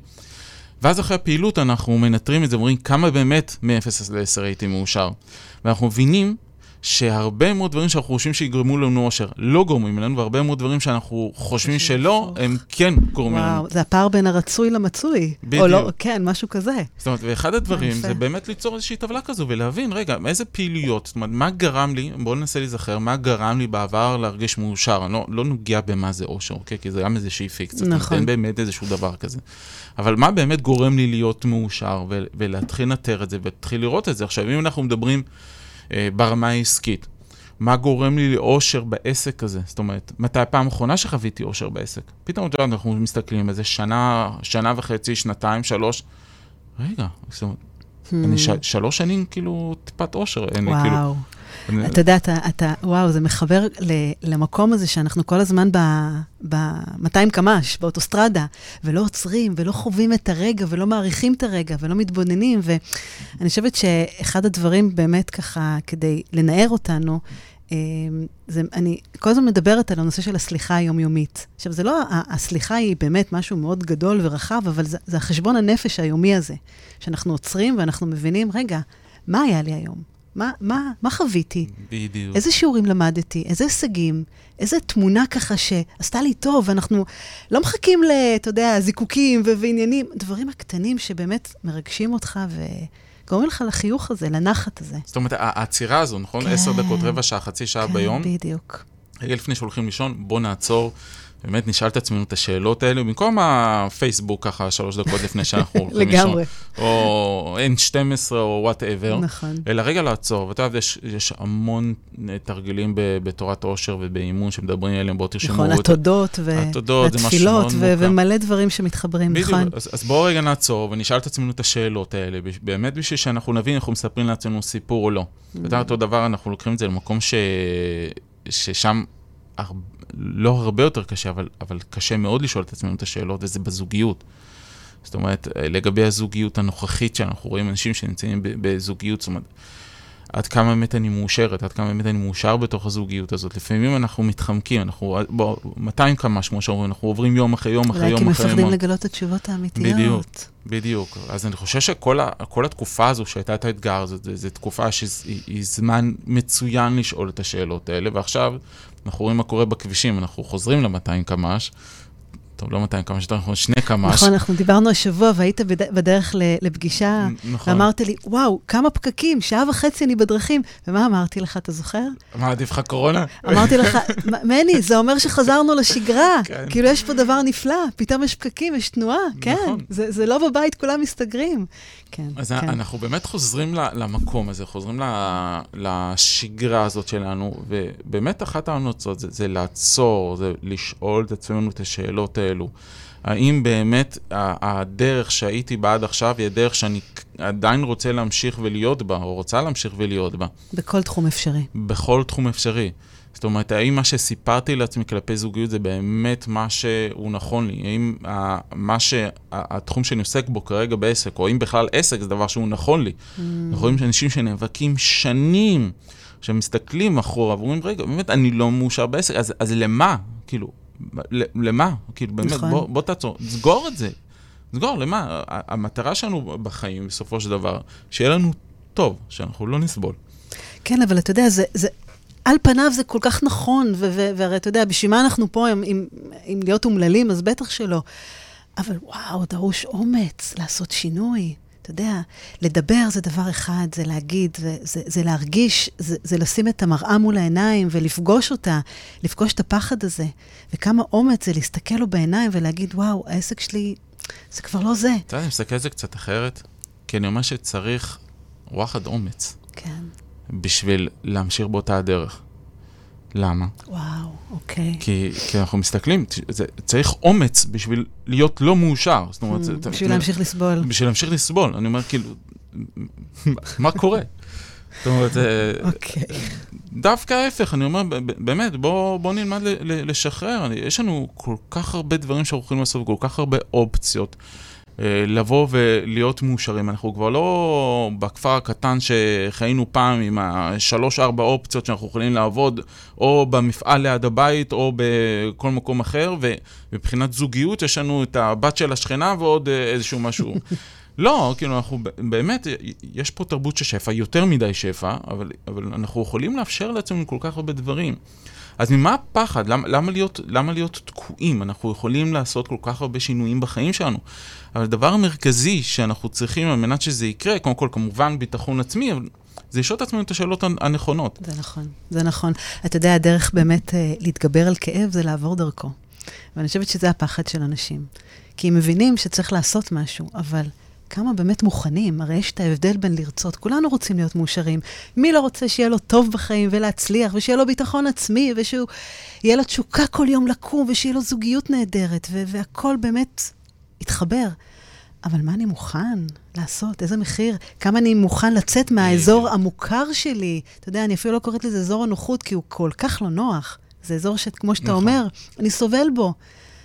ואז אחרי הפעילות אנחנו מנטרים את זה ואומרים כמה באמת מ-0 עד 10 הייתי מאושר. ואנחנו מבינים שהרבה מאוד דברים שאנחנו חושבים שיגרמו לנו אושר לא גורמים לנו, והרבה מאוד דברים שאנחנו חושבים שלא, הם כן גורמים לנו. וואו, זה הפער בין הרצוי למצוי. בדיוק. או לא, כן, משהו כזה. זאת אומרת, ואחד הדברים. זה באמת ליצור איזושהי טבלה כזו ולהבין, רגע, איזה פעילויות, זאת אומרת, מה גרם לי, בואו ננסה להיזכר, מה גרם לי בעבר להרגיש מאושר. אני לא, לא נוגע במה זה אושר, אוקיי? כי זה גם איזושהי פיקציה. נכון. אין באמת איזשהו דבר כזה. אבל מה באמת גורם לי להיות מאושר, ו- ולהתחיל לנטר את זה, ולהתחיל לראות את זה. עכשיו, אם אנחנו מדברים ברמה העסקית, מה גורם לי לאושר בעסק הזה? זאת אומרת, מתי הפעם האחרונה שחוויתי אושר בעסק? פתאום, את יודעת, אנחנו מסתכלים איזה שנה, שנה וחצי, שנתיים, שלוש. רגע, זאת אומרת, אני ש- שלוש שנים כאילו טיפת אושר, אין לי כאילו... אתה יודע, אתה, אתה, וואו, זה מחבר ל, למקום הזה שאנחנו כל הזמן ב-200 קמ"ש, באוטוסטרדה, ולא עוצרים, ולא חווים את הרגע, ולא מעריכים את הרגע, ולא מתבוננים. ואני חושבת שאחד הדברים באמת ככה, כדי לנער אותנו, אה, זה, אני כל הזמן מדברת על הנושא של הסליחה היומיומית. עכשיו, זה לא, הסליחה היא באמת משהו מאוד גדול ורחב, אבל זה, זה החשבון הנפש היומי הזה, שאנחנו עוצרים ואנחנו מבינים, רגע, מה היה לי היום? מה, מה, מה חוויתי? בדיוק. איזה שיעורים למדתי? איזה הישגים? איזה תמונה ככה שעשתה לי טוב, ואנחנו לא מחכים ל, אתה יודע, זיקוקים ו- ועניינים, דברים הקטנים שבאמת מרגשים אותך וגורמים לך לחיוך הזה, לנחת הזה. זאת אומרת, העצירה הזו, נכון? כן. עשר דקות, רבע שעה, חצי שעה כן, ביום. בדיוק. רגע לפני שהולכים לישון, בוא נעצור. באמת נשאל את עצמנו את השאלות האלו, במקום הפייסבוק ככה שלוש דקות לפני שאנחנו הולכים לישון. לגמרי. או N12 או וואטאבר. נכון. אלא רגע לעצור, ואתה יודע, יש, יש המון אה, תרגילים ב, בתורת עושר ובאימון שמדברים עליהם, בואו תרשמו. נכון, התודות ו- התודות, והתפילות ו-. ומלא דברים שמתחברים, בדיוק, נכון? אז, אז בואו רגע נעצור ונשאל את עצמנו את השאלות האלה, באמת בשביל שאנחנו נבין אנחנו מספרים לעצמנו סיפור או לא. Mm. אתה יודע, אותו דבר, אנחנו לוקחים את זה למקום ש... ששם הר... לא הרבה יותר קשה, אבל, אבל קשה מאוד לשאול את עצמנו את השאלות, וזה בזוגיות. זאת אומרת, לגבי הזוגיות הנוכחית שאנחנו רואים אנשים שנמצאים בזוגיות, זאת אומרת, עד כמה באמת אני מאושרת, עד כמה באמת אני מאושר בתוך הזוגיות הזאת. לפעמים אנחנו מתחמקים, אנחנו, בוא, 200 קמ"ש, כמו שאומרים, אנחנו עוברים יום אחרי יום אחרי אולי יום כי אחרי יום. מפחדים לגלות את התשובות האמיתיות. בדיוק. בדיוק. אז אני חושב שכל ה, התקופה הזו שהייתה את האתגר זו תקופה שהיא זמן מצוין לשאול את השאלות האלה, ועכשיו אנחנו רואים מה קורה בכבישים, אנחנו חוזרים ל-200 קמ"ש, טוב, לא 200 קמ"ש, יותר נכון, שני קמ"ש. נכון, אנחנו דיברנו השבוע והיית בד- בדרך לפגישה, נכון. ואמרת לי, וואו, כמה פקקים, שעה וחצי אני בדרכים. ומה אמרתי לך, אתה זוכר? מה, עדיף לך קורונה? אמרתי לך, "מ- מני, זה אומר שחזרנו לשגרה. *laughs* כן. כאילו, יש פה דבר נפלא, פתאום יש פקקים, יש תנועה, כן. נכון. זה זה לא בבית, כולם מסתגרים. כן, אז כן. אנחנו באמת חוזרים למקום הזה, חוזרים לשגרה הזאת שלנו, ובאמת אחת ההמלצות זה, זה לעצור, זה לשאול את עצמנו את השאלות האלו. האם באמת הדרך שהייתי בה עד עכשיו היא הדרך שאני עדיין רוצה להמשיך ולהיות בה, או רוצה להמשיך ולהיות בה, בכל תחום אפשרי. בכל תחום אפשרי. זאת אומרת, האם מה שסיפרתי לעצמי כלפי זוגיות זה באמת מה שהוא נכון לי? האם ה- מה שה- התחום שאני עוסק בו כרגע בעסק, או האם בכלל עסק זה דבר שהוא נכון לי? אנחנו רואים שאנשים שנאבקים שנים, שמסתכלים אחורה ואומרים, רגע, באמת, אני לא מאושר בעסק, אז, אז למה? כאילו, למה? כאילו, באמת, נכון. בוא, בוא תעצור, סגור את זה. סגור, למה? המטרה שלנו בחיים, בסופו של דבר, שיהיה לנו טוב, שאנחנו לא נסבול. כן, אבל אתה יודע, זה, זה, על פניו זה כל כך נכון, ו- ו- והרי אתה יודע, בשביל מה אנחנו פה, אם, אם, אם להיות אומללים, אז בטח שלא. אבל וואו, דרוש אומץ לעשות שינוי. אתה יודע, לדבר זה דבר אחד, זה להגיד, זה, זה, זה להרגיש, זה, זה לשים את המראה מול העיניים ולפגוש אותה, לפגוש את הפחד הזה. וכמה אומץ זה להסתכל לו בעיניים ולהגיד, וואו, העסק שלי, זה כבר לא זה. אתה יודע, אני מסתכל על זה קצת אחרת, כי אני אומר שצריך וואחד אומץ כן, בשביל להמשיך באותה הדרך. למה? וואו, אוקיי. כי, כי אנחנו מסתכלים, זה, צריך אומץ בשביל להיות לא מאושר. זאת אומרת, זה- Mm, בשביל להמשיך לסבול. בשביל להמשיך לסבול. אני אומר, כאילו, מה קורה? זאת אומרת, אה, אוקיי. דווקא ההפך, אני אומר, באמת, בוא, בוא נלמד לשחרר. יש לנו כל כך הרבה דברים שאנחנו יכולים לעשות, כל כך הרבה אופציות. אה, לבוא ולהיות מאושרים. אנחנו כבר לא בכפר הקטן שחיינו פעם עם השלוש-ארבע אופציות שאנחנו יכולים לעבוד, או במפעל ליד הבית, או בכל מקום אחר, ומבחינת זוגיות יש לנו את הבת של השכנה ועוד אה, איזשהו משהו. *laughs* לא, כאילו, אנחנו באמת, יש פה תרבות של שפע, יותר מדי שפע, אבל, אבל אנחנו יכולים לאפשר לעצמנו כל כך הרבה דברים. אז ממה הפחד? למה, למה, להיות, למה להיות תקועים? אנחנו יכולים לעשות כל כך הרבה שינויים בחיים שלנו. אבל הדבר המרכזי שאנחנו צריכים על מנת שזה יקרה, קודם כל, כמובן, ביטחון עצמי, אבל זה לשאול את עצמנו את השאלות הנכונות. זה נכון, זה נכון. אתה יודע, הדרך באמת אה, להתגבר על כאב זה לעבור דרכו. ואני חושבת שזה הפחד של אנשים. כי הם מבינים שצריך לעשות משהו, אבל כמה באמת מוכנים? הרי יש את ההבדל בין לרצות. כולנו רוצים להיות מאושרים. מי לא רוצה שיהיה לו טוב בחיים ולהצליח, ושיהיה לו ביטחון עצמי, ושהוא יהיה לו תשוקה כל יום לקום, ושיהיה לו זוגיות נהדרת, והכול באמת יתחבר. אבל מה אני מוכן לעשות? איזה מחיר? כמה אני מוכן לצאת מהאזור המוכר שלי? אתה יודע, אני אפילו לא קוראת לזה אזור הנוחות, כי הוא כל כך לא נוח. זה אזור שכמו שאתה נכון. אומר, אני סובל בו.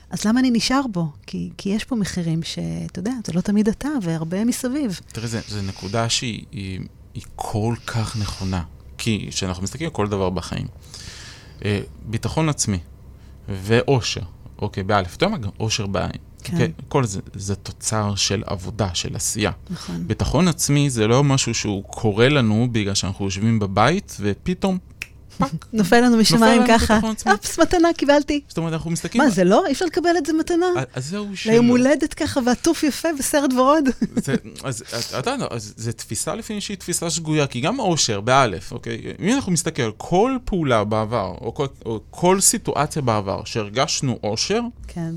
אז למה אני נשאר בו? כי, כי יש פה מחירים שאתה יודע, זה לא תמיד אתה, והרבה מסביב. תראי, זו נקודה שהיא היא, היא כל כך נכונה. כי כשאנחנו מסתכלים על כל דבר בחיים, אה, ביטחון עצמי ואושר, אוקיי, באלף, אתה יודע מה? גם אושר בעין. כן. אוקיי? כל זה, זה תוצר של עבודה, של עשייה. נכון. ביטחון עצמי זה לא משהו שהוא קורה לנו בגלל שאנחנו יושבים בבית, ופתאום *laughs* נופל לנו משמיים ככה. אפס, מתנה קיבלתי. זאת אומרת, אנחנו מסתכלים... מה, זה לא? אי אפשר לקבל את זה מתנה? אז זהו שלא. ליום הולדת ככה, ועטוף יפה בסרט ורוד. *laughs* אז אתה יודע, זו תפיסה לפעמים שהיא תפיסה שגויה, כי גם אושר, באלף, אוקיי? אם אנחנו מסתכל על כל פעולה בעבר, או כל סיטואציה בעבר שהרגשנו אושר, כן.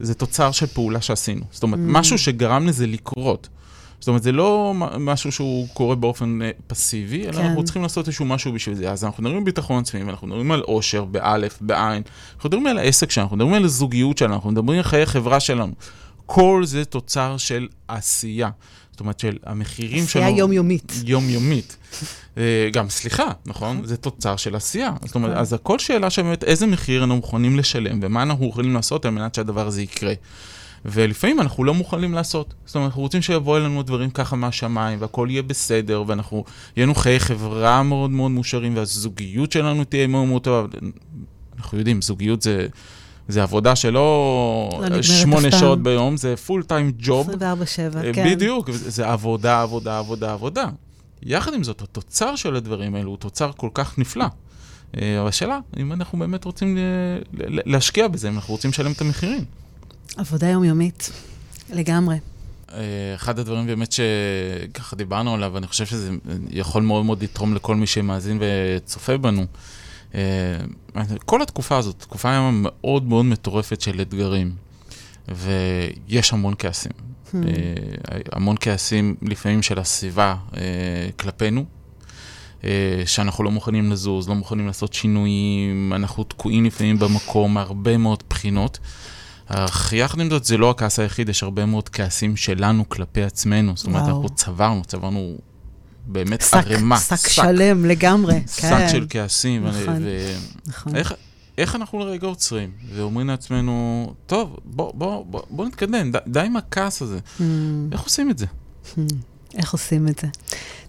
זה תוצר של פעולה שעשינו. זאת אומרת, mm. משהו שגרם לזה לקרות. זאת אומרת, זה לא משהו שהוא קורה באופן אה, פסיבי, אלא כן. אנחנו צריכים לעשות איזשהו משהו בשביל זה. אז אנחנו מדברים על ביטחון עצמי, ואנחנו מדברים על עושר, באלף, בעין, אנחנו מדברים על העסק שלנו, אנחנו מדברים על הזוגיות שלנו, אנחנו מדברים על חיי החברה שלנו. כל זה תוצר של עשייה. זאת אומרת, של המחירים שלנו... עשייה יומיומית. יומיומית. *laughs* אה, גם, סליחה, נכון? זה תוצר של עשייה. זאת אומרת, נכון. אז הכל שאלה של באמת איזה מחיר אנחנו מוכנים לשלם, ומה אנחנו יכולים לעשות על מנת שהדבר הזה יקרה. ולפעמים אנחנו לא מוכנים לעשות. זאת אומרת, אנחנו רוצים שיבואו אלינו דברים ככה מהשמיים, והכל יהיה בסדר, ואנחנו, יהיה לנו חיי חברה מאוד מאוד מאושרים, והזוגיות שלנו תהיה מאוד מאוד טובה. אנחנו יודעים, זוגיות זה... זה עבודה שלא לא שמונה שעות ביום, זה פול טיים ג'וב. 24-7, כן. בדיוק, זה עבודה, עבודה, עבודה, עבודה. יחד עם זאת, התוצר של הדברים האלו הוא תוצר כל כך נפלא. אה, אבל השאלה, אם אנחנו באמת רוצים להשקיע בזה, אם אנחנו רוצים לשלם את המחירים. עבודה יומיומית, לגמרי. אה, אחד הדברים באמת שככה דיברנו עליו, אני חושב שזה יכול מאוד מאוד לתרום לכל מי שמאזין וצופה בנו. אה, כל התקופה הזאת, תקופה היום מאוד מאוד מטורפת של אתגרים, ויש המון כעסים. Hmm. אה, המון כעסים לפעמים של הסביבה כלפינו, שאנחנו לא מוכנים לזוז, לא מוכנים לעשות שינויים, אנחנו תקועים לפעמים במקום מהרבה מאוד בחינות. אך יחד עם זאת, זה לא הכעס היחיד, יש הרבה מאוד כעסים שלנו כלפי עצמנו. זאת אומרת, אנחנו צברנו, צברנו באמת שק, ערימה. שק, שק שלם לגמרי, שק כן. שק של כעסים. נכון, ו... נכון. איך, איך אנחנו לרגע עוצרים ואומרים לעצמנו, טוב, בוא, בוא, בוא, בוא נתקדם, די, די עם הכעס הזה. Hmm. איך עושים את זה? Hmm. איך עושים את זה?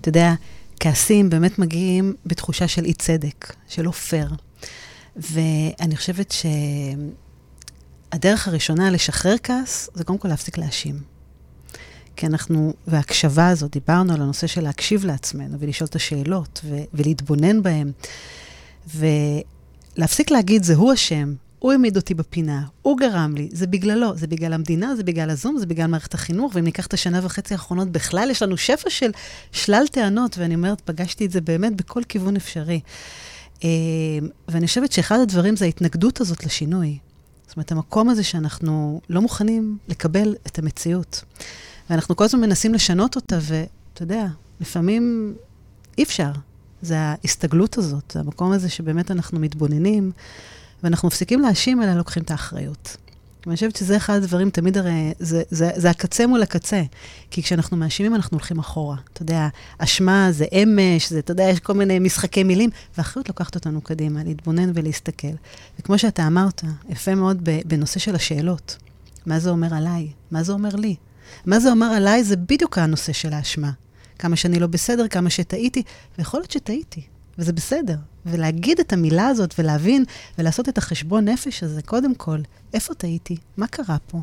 אתה יודע, כעסים באמת מגיעים בתחושה של אי צדק, של לא פייר. ואני חושבת ש... הדרך הראשונה לשחרר כעס, זה קודם כל להפסיק להאשים. כי אנחנו, וההקשבה הזאת, דיברנו על הנושא של להקשיב לעצמנו ולשאול את השאלות ו- ולהתבונן בהן. ולהפסיק להגיד, זה הוא אשם, הוא העמיד אותי בפינה, הוא גרם לי, זה בגללו, זה בגלל המדינה, זה בגלל הזום, זה בגלל מערכת החינוך, ואם ניקח את השנה וחצי האחרונות, בכלל יש לנו שפע של שלל טענות, ואני אומרת, פגשתי את זה באמת בכל כיוון אפשרי. אה, ואני חושבת שאחד הדברים זה ההתנגדות הזאת לשינוי. זאת אומרת, המקום הזה שאנחנו לא מוכנים לקבל את המציאות. ואנחנו כל הזמן מנסים לשנות אותה, ואתה יודע, לפעמים אי אפשר. זה ההסתגלות הזאת, זה המקום הזה שבאמת אנחנו מתבוננים, ואנחנו מפסיקים להאשים, אלא לוקחים את האחריות. ואני חושבת שזה אחד הדברים, תמיד הרי, זה, זה, זה הקצה מול הקצה. כי כשאנחנו מאשימים, אנחנו הולכים אחורה. אתה יודע, אשמה זה אמש, זה, אתה יודע, יש כל מיני משחקי מילים, והאחריות לוקחת אותנו קדימה, להתבונן ולהסתכל. וכמו שאתה אמרת, יפה מאוד בנושא של השאלות. מה זה אומר עליי? מה זה אומר לי? מה זה אומר עליי זה בדיוק הנושא של האשמה. כמה שאני לא בסדר, כמה שטעיתי, ויכול להיות שטעיתי. וזה בסדר. ולהגיד את המילה הזאת ולהבין ולעשות את החשבון נפש הזה, קודם כל, איפה טעיתי? מה קרה פה?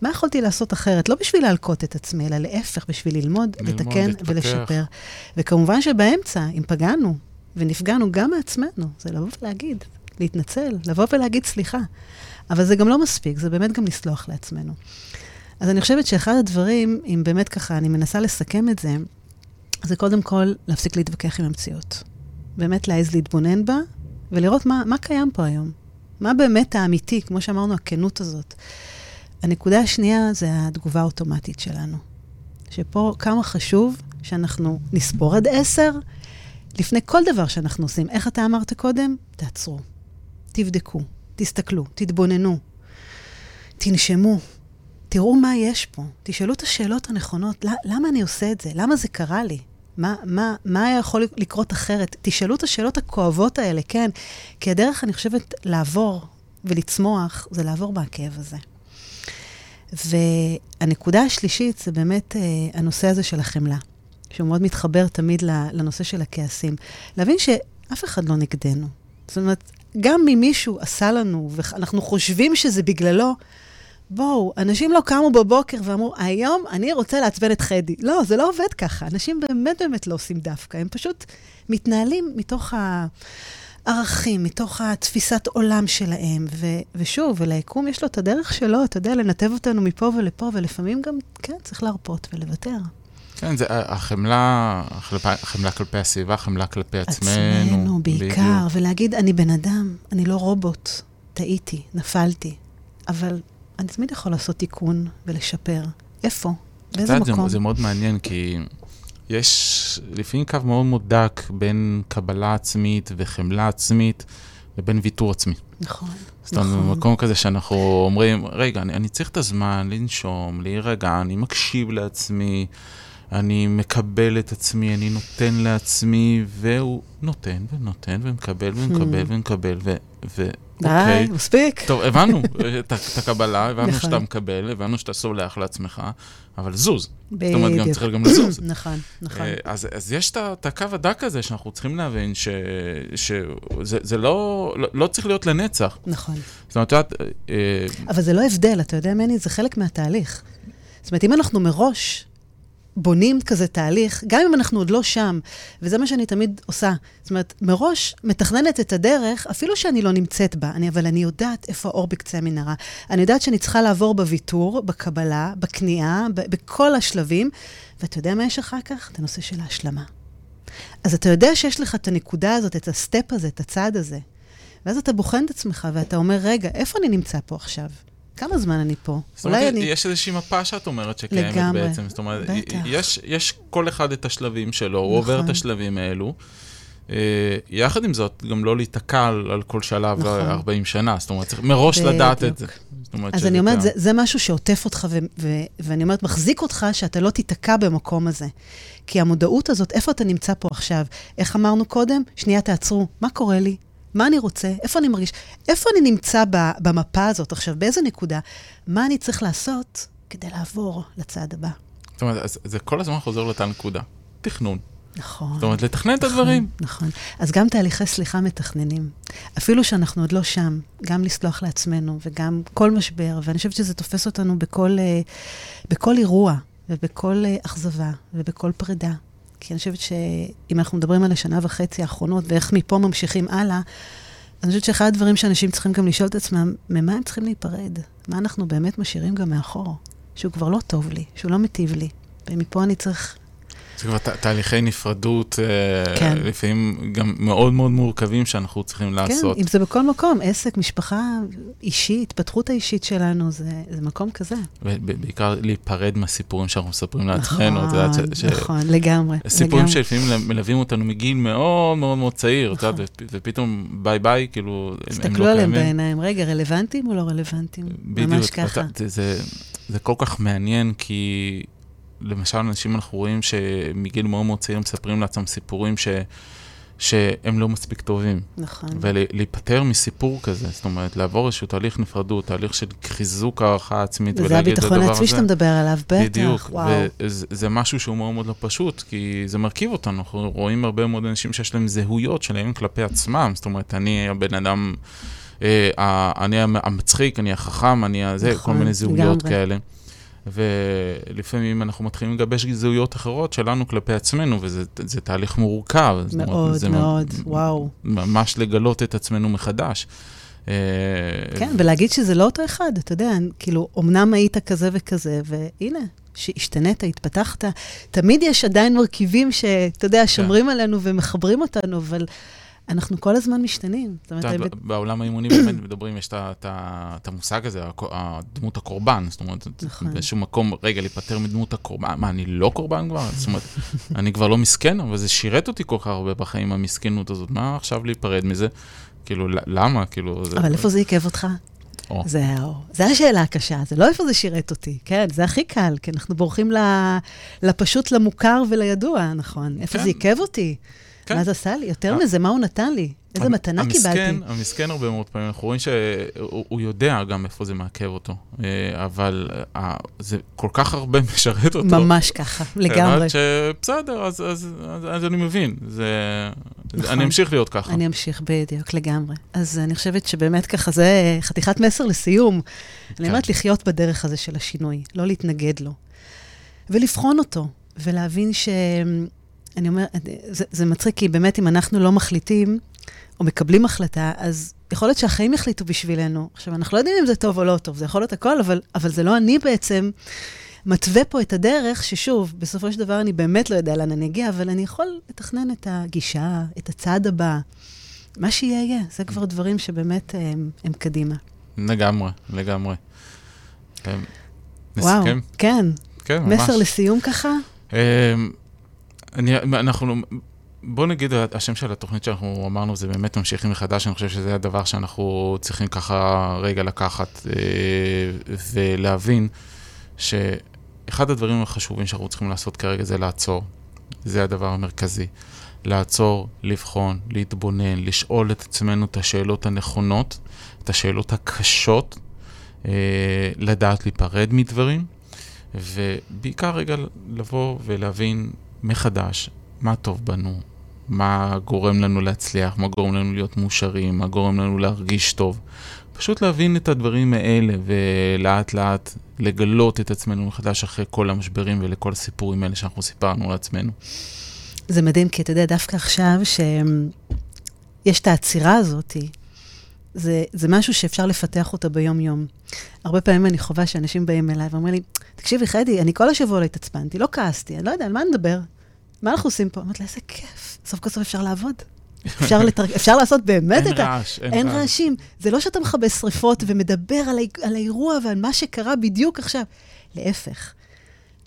מה יכולתי לעשות אחרת? לא בשביל להלקות את עצמי, אלא להפך, בשביל ללמוד, ללמוד, לתקן להתפתח. ולשפר. וכמובן שבאמצע, אם פגענו ונפגענו גם מעצמנו, זה לבוא ולהגיד, להתנצל, לבוא ולהגיד סליחה. אבל זה גם לא מספיק, זה באמת גם לסלוח לעצמנו. אז אני חושבת שאחד הדברים, אם באמת ככה, אני מנסה לסכם את זה, זה קודם כל להפסיק להתווכח עם המציאות. באמת להעז להתבונן בה, ולראות מה, מה קיים פה היום. מה באמת האמיתי, כמו שאמרנו, הכנות הזאת. הנקודה השנייה זה התגובה האוטומטית שלנו. שפה כמה חשוב שאנחנו נספור עד עשר לפני כל דבר שאנחנו עושים. איך אתה אמרת קודם? תעצרו, תבדקו, תסתכלו, תתבוננו, תנשמו, תראו מה יש פה, תשאלו את השאלות הנכונות, למה אני עושה את זה? למה זה קרה לי? מה, מה, מה היה יכול לקרות אחרת? תשאלו את השאלות הכואבות האלה, כן, כי הדרך, אני חושבת, לעבור ולצמוח, זה לעבור מהכאב הזה. והנקודה השלישית זה באמת אה, הנושא הזה של החמלה, שהוא מאוד מתחבר תמיד לנושא של הכעסים. להבין שאף אחד לא נגדנו. זאת אומרת, גם אם מישהו עשה לנו, ואנחנו חושבים שזה בגללו, בואו, אנשים לא קמו בבוקר ואמרו, היום אני רוצה לעצבן את חדי. לא, זה לא עובד ככה. אנשים באמת באמת לא עושים דווקא, הם פשוט מתנהלים מתוך הערכים, מתוך התפיסת עולם שלהם. ו- ושוב, וליקום יש לו את הדרך שלו, אתה יודע, לנתב אותנו מפה ולפה, ולפעמים גם, כן, צריך להרפות ולוותר. כן, זה החמלה, החמלה כלפי הסביבה, חמלה כלפי עצמנו. עצמנו, בעיקר, בדיוק. ולהגיד, אני בן אדם, אני לא רובוט, טעיתי, נפלתי, אבל אני תמיד יכול לעשות תיקון ולשפר. איפה? באיזה מקום? זה, זה מאוד מעניין, כי יש לפעמים קו מאוד מאוד דק בין קבלה עצמית וחמלה עצמית לבין ויתור עצמי. נכון, זאת אומרת, נכון. במקום כזה שאנחנו אומרים, רגע, אני, אני צריך את הזמן לנשום, להירגע, אני מקשיב לעצמי, אני מקבל את עצמי, אני נותן לעצמי, והוא נותן ונותן ומקבל ומקבל Hmm. ומקבל, ו... ו די, אוקיי. מספיק. טוב, הבנו *laughs* את הקבלה, הבנו נכון. שאתה מקבל, הבנו שאתה סולח לעצמך, אבל זוז. זאת בדיוק. אומרת, גם צריך גם לזוז. *clears throat* נכון, נכון. אה, אז, אז יש את הקו הדק הזה שאנחנו צריכים להבין שזה זה לא, לא, לא צריך להיות לנצח. נכון. זאת אומרת, את יודעת, אה, אבל זה לא הבדל, אתה יודע, מני, זה חלק מהתהליך. זאת אומרת, אם אנחנו מראש בונים כזה תהליך, גם אם אנחנו עוד לא שם, וזה מה שאני תמיד עושה. זאת אומרת, מראש מתכננת את הדרך, אפילו שאני לא נמצאת בה, אני, אבל אני יודעת איפה האור בקצה המנהרה. אני יודעת שאני צריכה לעבור בוויתור, בקבלה, בכניעה, ב- בכל השלבים, ואתה יודע מה יש אחר כך? את הנושא של ההשלמה. אז אתה יודע שיש לך את הנקודה הזאת, את הסטפ הזה, את הצעד הזה. ואז אתה בוחן את עצמך ואתה אומר, רגע, איפה אני נמצא פה עכשיו? כמה זמן אני פה? זאת אומרת, אני... יש איזושהי מפה שאת אומרת שקיימת לגמרי, בעצם. זאת אומרת, בטח. יש, יש כל אחד את השלבים שלו, הוא עובר את נכון. השלבים האלו. אה, יחד עם זאת, גם לא להיתקע על, כל שלב נכון. 40 שנה, זאת אומרת, צריך מראש לדעת את זה. בדיוק. אומרת אז אני אומרת, קיים. זה, זה משהו שעוטף אותך, ו- ו- ואני אומרת, מחזיק אותך שאתה לא תיתקע במקום הזה. כי המודעות הזאת, איפה אתה נמצא פה עכשיו? איך אמרנו קודם? שנייה, תעצרו. מה קורה לי? מה אני רוצה? איפה אני מרגיש? איפה אני נמצא ב- במפה הזאת עכשיו? באיזה נקודה? מה אני צריך לעשות כדי לעבור לצעד הבא? זאת אומרת, זה כל הזמן חוזר לאותה נקודה. תכנון. נכון. זאת אומרת, לתכנן את הדברים. נכון. אז גם תהליכי סליחה מתכננים. אפילו שאנחנו עוד לא שם, גם לסלוח לעצמנו וגם כל משבר, ואני חושבת שזה תופס אותנו בכל, אה, בכל אירוע ובכל אה, אכזבה ובכל פרידה. כי אני חושבת שאם אנחנו מדברים על השנה וחצי האחרונות ואיך מפה ממשיכים הלאה, אני חושבת שאחד הדברים שאנשים צריכים גם לשאול את עצמם, ממה הם צריכים להיפרד? מה אנחנו באמת משאירים גם מאחור? שהוא כבר לא טוב לי, שהוא לא מיטיב לי, ומפה אני צריך זה כבר תהליכי נפרדות, אה, כן. לפעמים גם מאוד מאוד מורכבים שאנחנו צריכים לעשות. כן, אם זה בכל מקום, עסק, משפחה אישית, התפתחות האישית שלנו, זה, זה מקום כזה. ובעיקר להיפרד מהסיפורים שאנחנו מספרים לעצמנו. נכון, ש- נכון, לגמרי. סיפורים. שלפעמים מלווים אותנו מגיל מאוד מאוד מאוד צעיר, ופ- ופתאום ביי ביי, כאילו, הם- הם לא תסתכלו עליהם קיימים. בעיניים. רגע, רלוונטיים או לא רלוונטיים? בדיוק. ממש ככה. אתה- זה, זה, זה כל כך מעניין, כי למשל אנשים אנחנו רואים שמגיל מאוד מאוד צעיר מספרים לעצמם סיפורים ש, שהם לא מספיק טובים. נכון. ולהיפרד מסיפור כזה, זאת אומרת, לעבור איזשהו תהליך נפרדות, תהליך של חיזוק הערכה עצמית, וזה ולהגיד את הדבר הביטחון הזה. העצמי שאתה מדבר עליו, בטח, בדיוק, וואו. וזה זה משהו שהוא מאוד מאוד לא פשוט, כי זה מרכיב אותנו, אנחנו רואים הרבה מאוד אנשים שיש להם זהויות שלהם כלפי עצמם, זאת אומרת, אני הבן אדם אה, אני המצחיק, אני החכם, אני הזה, נכון, כל מיני זהויות לגמרי. כאלה. ולפעמים אנחנו מתחילים לגבש זהויות אחרות שלנו כלפי עצמנו, וזה זה תהליך מורכב. זאת אומרת, מאוד, מאוד, מ- וואו. ממש לגלות את עצמנו מחדש. אה, כן, ולהגיד שזה לא אותו אחד, אתה יודע, כאילו, אמנם היית כזה וכזה, והנה, שהשתנית, התפתחת. תמיד יש עדיין מרכיבים שאתה יודע, שומרים עלינו ומחברים אותנו, אבל אנחנו כל הזמן משתנים. זאת אומרת, בעולם האימוני באמת *coughs* מדברים, יש את המושג הזה, דמות הקורבן. זאת אומרת, נכון. באיזשהו מקום, רגע, להיפטר מדמות הקורבן, מה, אני לא קורבן כבר? זאת אומרת, *laughs* אני כבר לא מסכן, אבל זה שירת אותי כל כך הרבה בחיים, המסכנות הזאת. מה עכשיו להיפרד מזה? כאילו, למה? כאילו, זה... אבל איפה זה עיכב אותך? או. זהו, זו השאלה הקשה, זה לא איפה זה שירת אותי, כן, זה הכי קל, כי אנחנו בורחים לפשוט, למוכר ולידוע, נכון. איפה כן. זה עיכב אותי? כן. מה זה עשה לי? יותר ה- מזה, מה הוא נתן לי? איזה המ- מתנה המסכן, קיבלתי? המסכן הרבה מאוד פעמים, אנחנו רואים שהוא הוא יודע גם איפה זה מעכב אותו, אה, אבל אה, זה כל כך הרבה *laughs* משרת אותו. ממש ככה, לגמרי. אבל שבסדר, אז, אז, אז, אז אני מבין, זה... נכון. אני אמשיך להיות ככה. אני אמשיך בדיוק, לגמרי. אז אני חושבת שבאמת ככה, זה חתיכת מסר לסיום. אני כן. אומרת לחיות בדרך הזה של השינוי, לא להתנגד לו. ולבחון אותו, ולהבין ש... אני אומרת, זה, זה מצחיק, כי באמת אם אנחנו לא מחליטים, או מקבלים החלטה, אז יכול להיות שהחיים יחליטו בשבילנו. עכשיו, אנחנו לא יודעים אם זה טוב או לא טוב, זה יכול להיות הכל, אבל, אבל זה לא אני בעצם מתווה פה את הדרך, ששוב, בסופו של דבר אני באמת לא יודע לאן אני אגיע, אבל אני יכול לתכנן את הגישה, את הצעד הבא. מה שיהיה, יהיה. זה כבר דברים שבאמת הם, הם קדימה. לגמרי, לגמרי. וואו, נסכם? כן. כן, ממש. מסר לסיום ככה? אני, אנחנו, בוא נגיד, השם של התוכנית שאנחנו אמרנו זה באמת ממשיכים מחדש, אני חושב שזה הדבר שאנחנו צריכים ככה רגע לקחת אה, ולהבין שאחד הדברים החשובים שאנחנו צריכים לעשות כרגע זה לעצור. זה הדבר המרכזי. לעצור, לבחון, להתבונן, לשאול את עצמנו את השאלות הנכונות, את השאלות הקשות, אה, לדעת להיפרד מדברים, ובעיקר רגע לבוא ולהבין מחדש מה טוב בנו, מה גורם לנו להצליח, מה גורם לנו להיות מאושרים, מה גורם לנו להרגיש טוב. פשוט להבין את הדברים האלה ולאט לאט לגלות את עצמנו מחדש אחרי כל המשברים ולכל הסיפורים האלה שאנחנו סיפרנו לעצמנו. זה מדהים, כי אתה יודע, דווקא עכשיו שיש את העצירה הזאת, זה, זה משהו שאפשר לפתח אותה ביום-יום. הרבה פעמים אני חווה שאנשים באים אליי ואומרים לי, תקשיבי, חדי, אני כל השבוע לא התעצבנתי, לא כעסתי, אני לא יודע, על מה נדבר? מה אנחנו עושים פה? אמרתי לה, איזה כיף, סוף כל סוף אפשר לעבוד. אפשר, לתר... *laughs* אפשר לעשות באמת אין את ה... רעש, אין, אין רעש. רעשים. זה לא שאתה מכבה שריפות ומדבר על, ה... על האירוע ועל מה שקרה בדיוק עכשיו. להפך.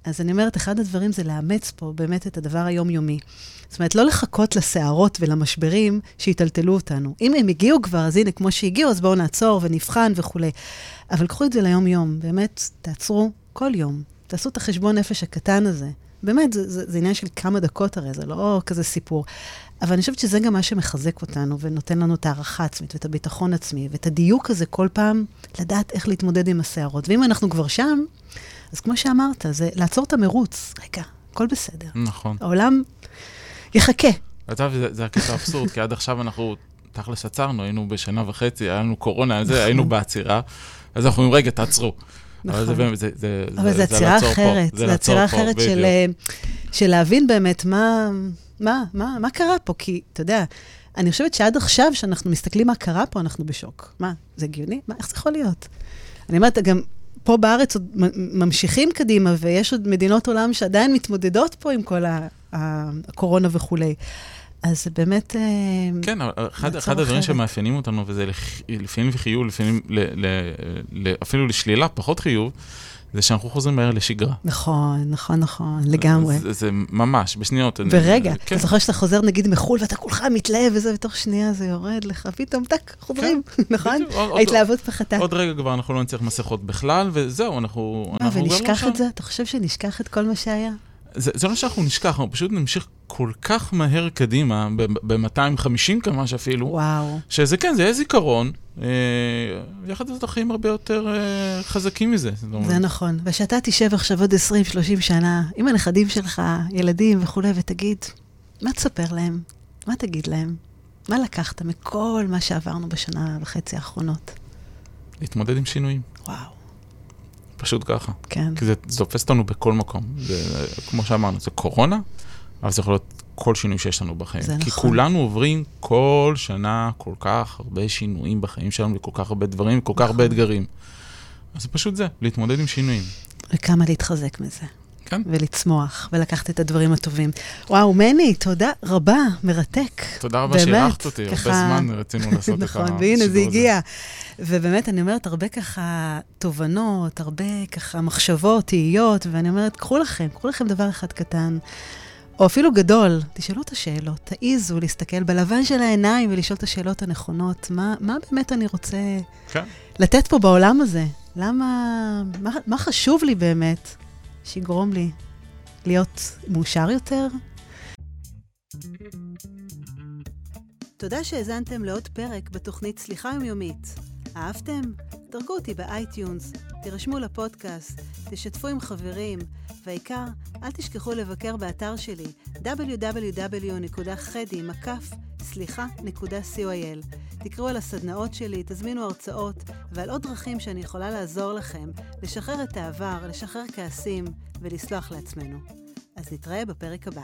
אז אני אומרת, אחד הדברים זה לאמץ פה באמת את הדבר היומיומי. זאת אומרת, לא לחכות לסערות ולמשברים שיטלטלו אותנו. אם הם הגיעו כבר, אז הנה, כמו שהגיעו, אז בואו נעצור ונבחן וכולי. אבל קחו את זה ליום-יום, באמת, תעצרו כל יום. תעשו את החשבון נפש הקטן הזה. באמת, זה, זה, זה עניין של כמה דקות הרי, זה לא כזה סיפור. אבל אני חושבת שזה גם מה שמחזק אותנו ונותן לנו את הערכה עצמית ואת הביטחון עצמי ואת הדיוק הזה כל פעם, לדעת איך להתמודד עם הסערות. ואם אנחנו כבר שם, אז כמו שאמרת, זה לעצור את המרוץ. רגע, הכל בסדר. נכון. העולם יחכה. אתה יודע, זה, הקטע האבסורד, כי עד עכשיו אנחנו, תכלס עצרנו, היינו בשנה וחצי, היה לנו קורונה, זה, היינו בעצירה, אז אנחנו אומרים, רגע, תעצרו. אבל זה נכון. באמת, זה, זה, אבל זו עצירה לעצור פה, אחרת, זה עצירה פה, אחרת של. אה, של להבין באמת מה, מה, מה, מה קרה פה, כי אתה יודע, אני חושבת שעד עכשיו, כשאנחנו מסתכלים מה קרה פה, אנחנו בשוק. מה, זה הגיוני? מה, איך זה יכול להיות? אני אומרת, גם פה בארץ עוד ממשיכים קדימה, ויש עוד מדינות עולם שעדיין מתמודדות פה עם כל הקורונה וכולי. אז זה באמת... אה, כן, אבל אחד, אחד הדברים. שמאפיינים אותנו, וזה לפעמים לחיוב, לפעמים ל, ל, ל, אפילו לשלילה, פחות חיוב, זה שאנחנו חוזרים מהר לשגרה. נכון, נכון, נכון, לגמרי. זה, זה ממש, בשניות. אני- ברגע, כן, אתה זוכר שאתה חוזר נגיד מחו"ל ואתה כולך מתלהב וזה, ותוך שנייה זה יורד לך, פתאום טק, חוזרים, *laughs* נכון? בדיוק, עוד- עוד- ההתלהבות פחתה. עוד רגע כבר אנחנו לא נצטרך מסכות בכלל, וזהו, אנחנו... מה, גם לא ונשכח. את זה? אתה חושב שנשכח את כל מה שהיה? זה, זה לא שאנחנו נשכח, אנחנו פשוט נמשיך כל כך מהר קדימה, ב-250 קמ"ש אפילו, וואו. שזה כן, זה יהיה זיכרון, אה, יחד עם זאת החיים הרבה יותר אה, חזקים מזה. זה נכון. ושאתה תשב עכשיו עוד 20-30 שנה עם הנכדים שלך, ילדים וכולי, ותגיד, מה תספר להם? מה תגיד להם? מה לקחת מכל מה שעברנו בשנה וחצי האחרונות? להתמודד עם שינויים. וואו. פשוט ככה. כן. כי זה, תופס אותנו בכל מקום. זה, כמו שאמרנו, זה קורונה, אבל זה יכול להיות כל שינוי שיש לנו בחיים. זה כי נכון. כולנו עוברים כל שנה כל כך הרבה שינויים בחיים שלנו, וכל כך הרבה דברים, וכל כך נכון. הרבה אתגרים. אז זה פשוט זה, להתמודד עם שינויים. וכמה להתחזק מזה. כן. ולצמוח, ולקחת את הדברים הטובים. וואו, מני, תודה רבה, מרתק. תודה רבה שאירחת אותי, הרבה ככה- זמן רצינו לעשות את *laughs* השידור נכון, הזה. והנה זה הגיע. ובאמת, אני אומרת, הרבה ככה תובנות, הרבה ככה מחשבות, תהיות, ואני אומרת, קחו לכם, קחו לכם דבר אחד קטן, או אפילו גדול, תשאלו את השאלות, תעיזו להסתכל בלבן של העיניים ולשאול את השאלות הנכונות, מה, מה באמת אני רוצה כן. לתת פה בעולם הזה? למה, מה, מה חשוב לי באמת שיגרום לי להיות מאושר יותר? תודה שהאזנתם לעוד פרק בתוכנית סליחה יומיומית. אהבתם? דרגו אותי ב iTunes, תירשמו לפודקאסט, תשתפו עם חברים, והעיקר, אל תשכחו לבקר באתר שלי www.חדי.סליחה.coil. תקראו על הסדנאות שלי, תזמינו הרצאות ועל עוד דרכים שאני יכולה לעזור לכם לשחרר את העבר, לשחרר כעסים ולסלוח לעצמנו. אז נתראה בפרק הבא.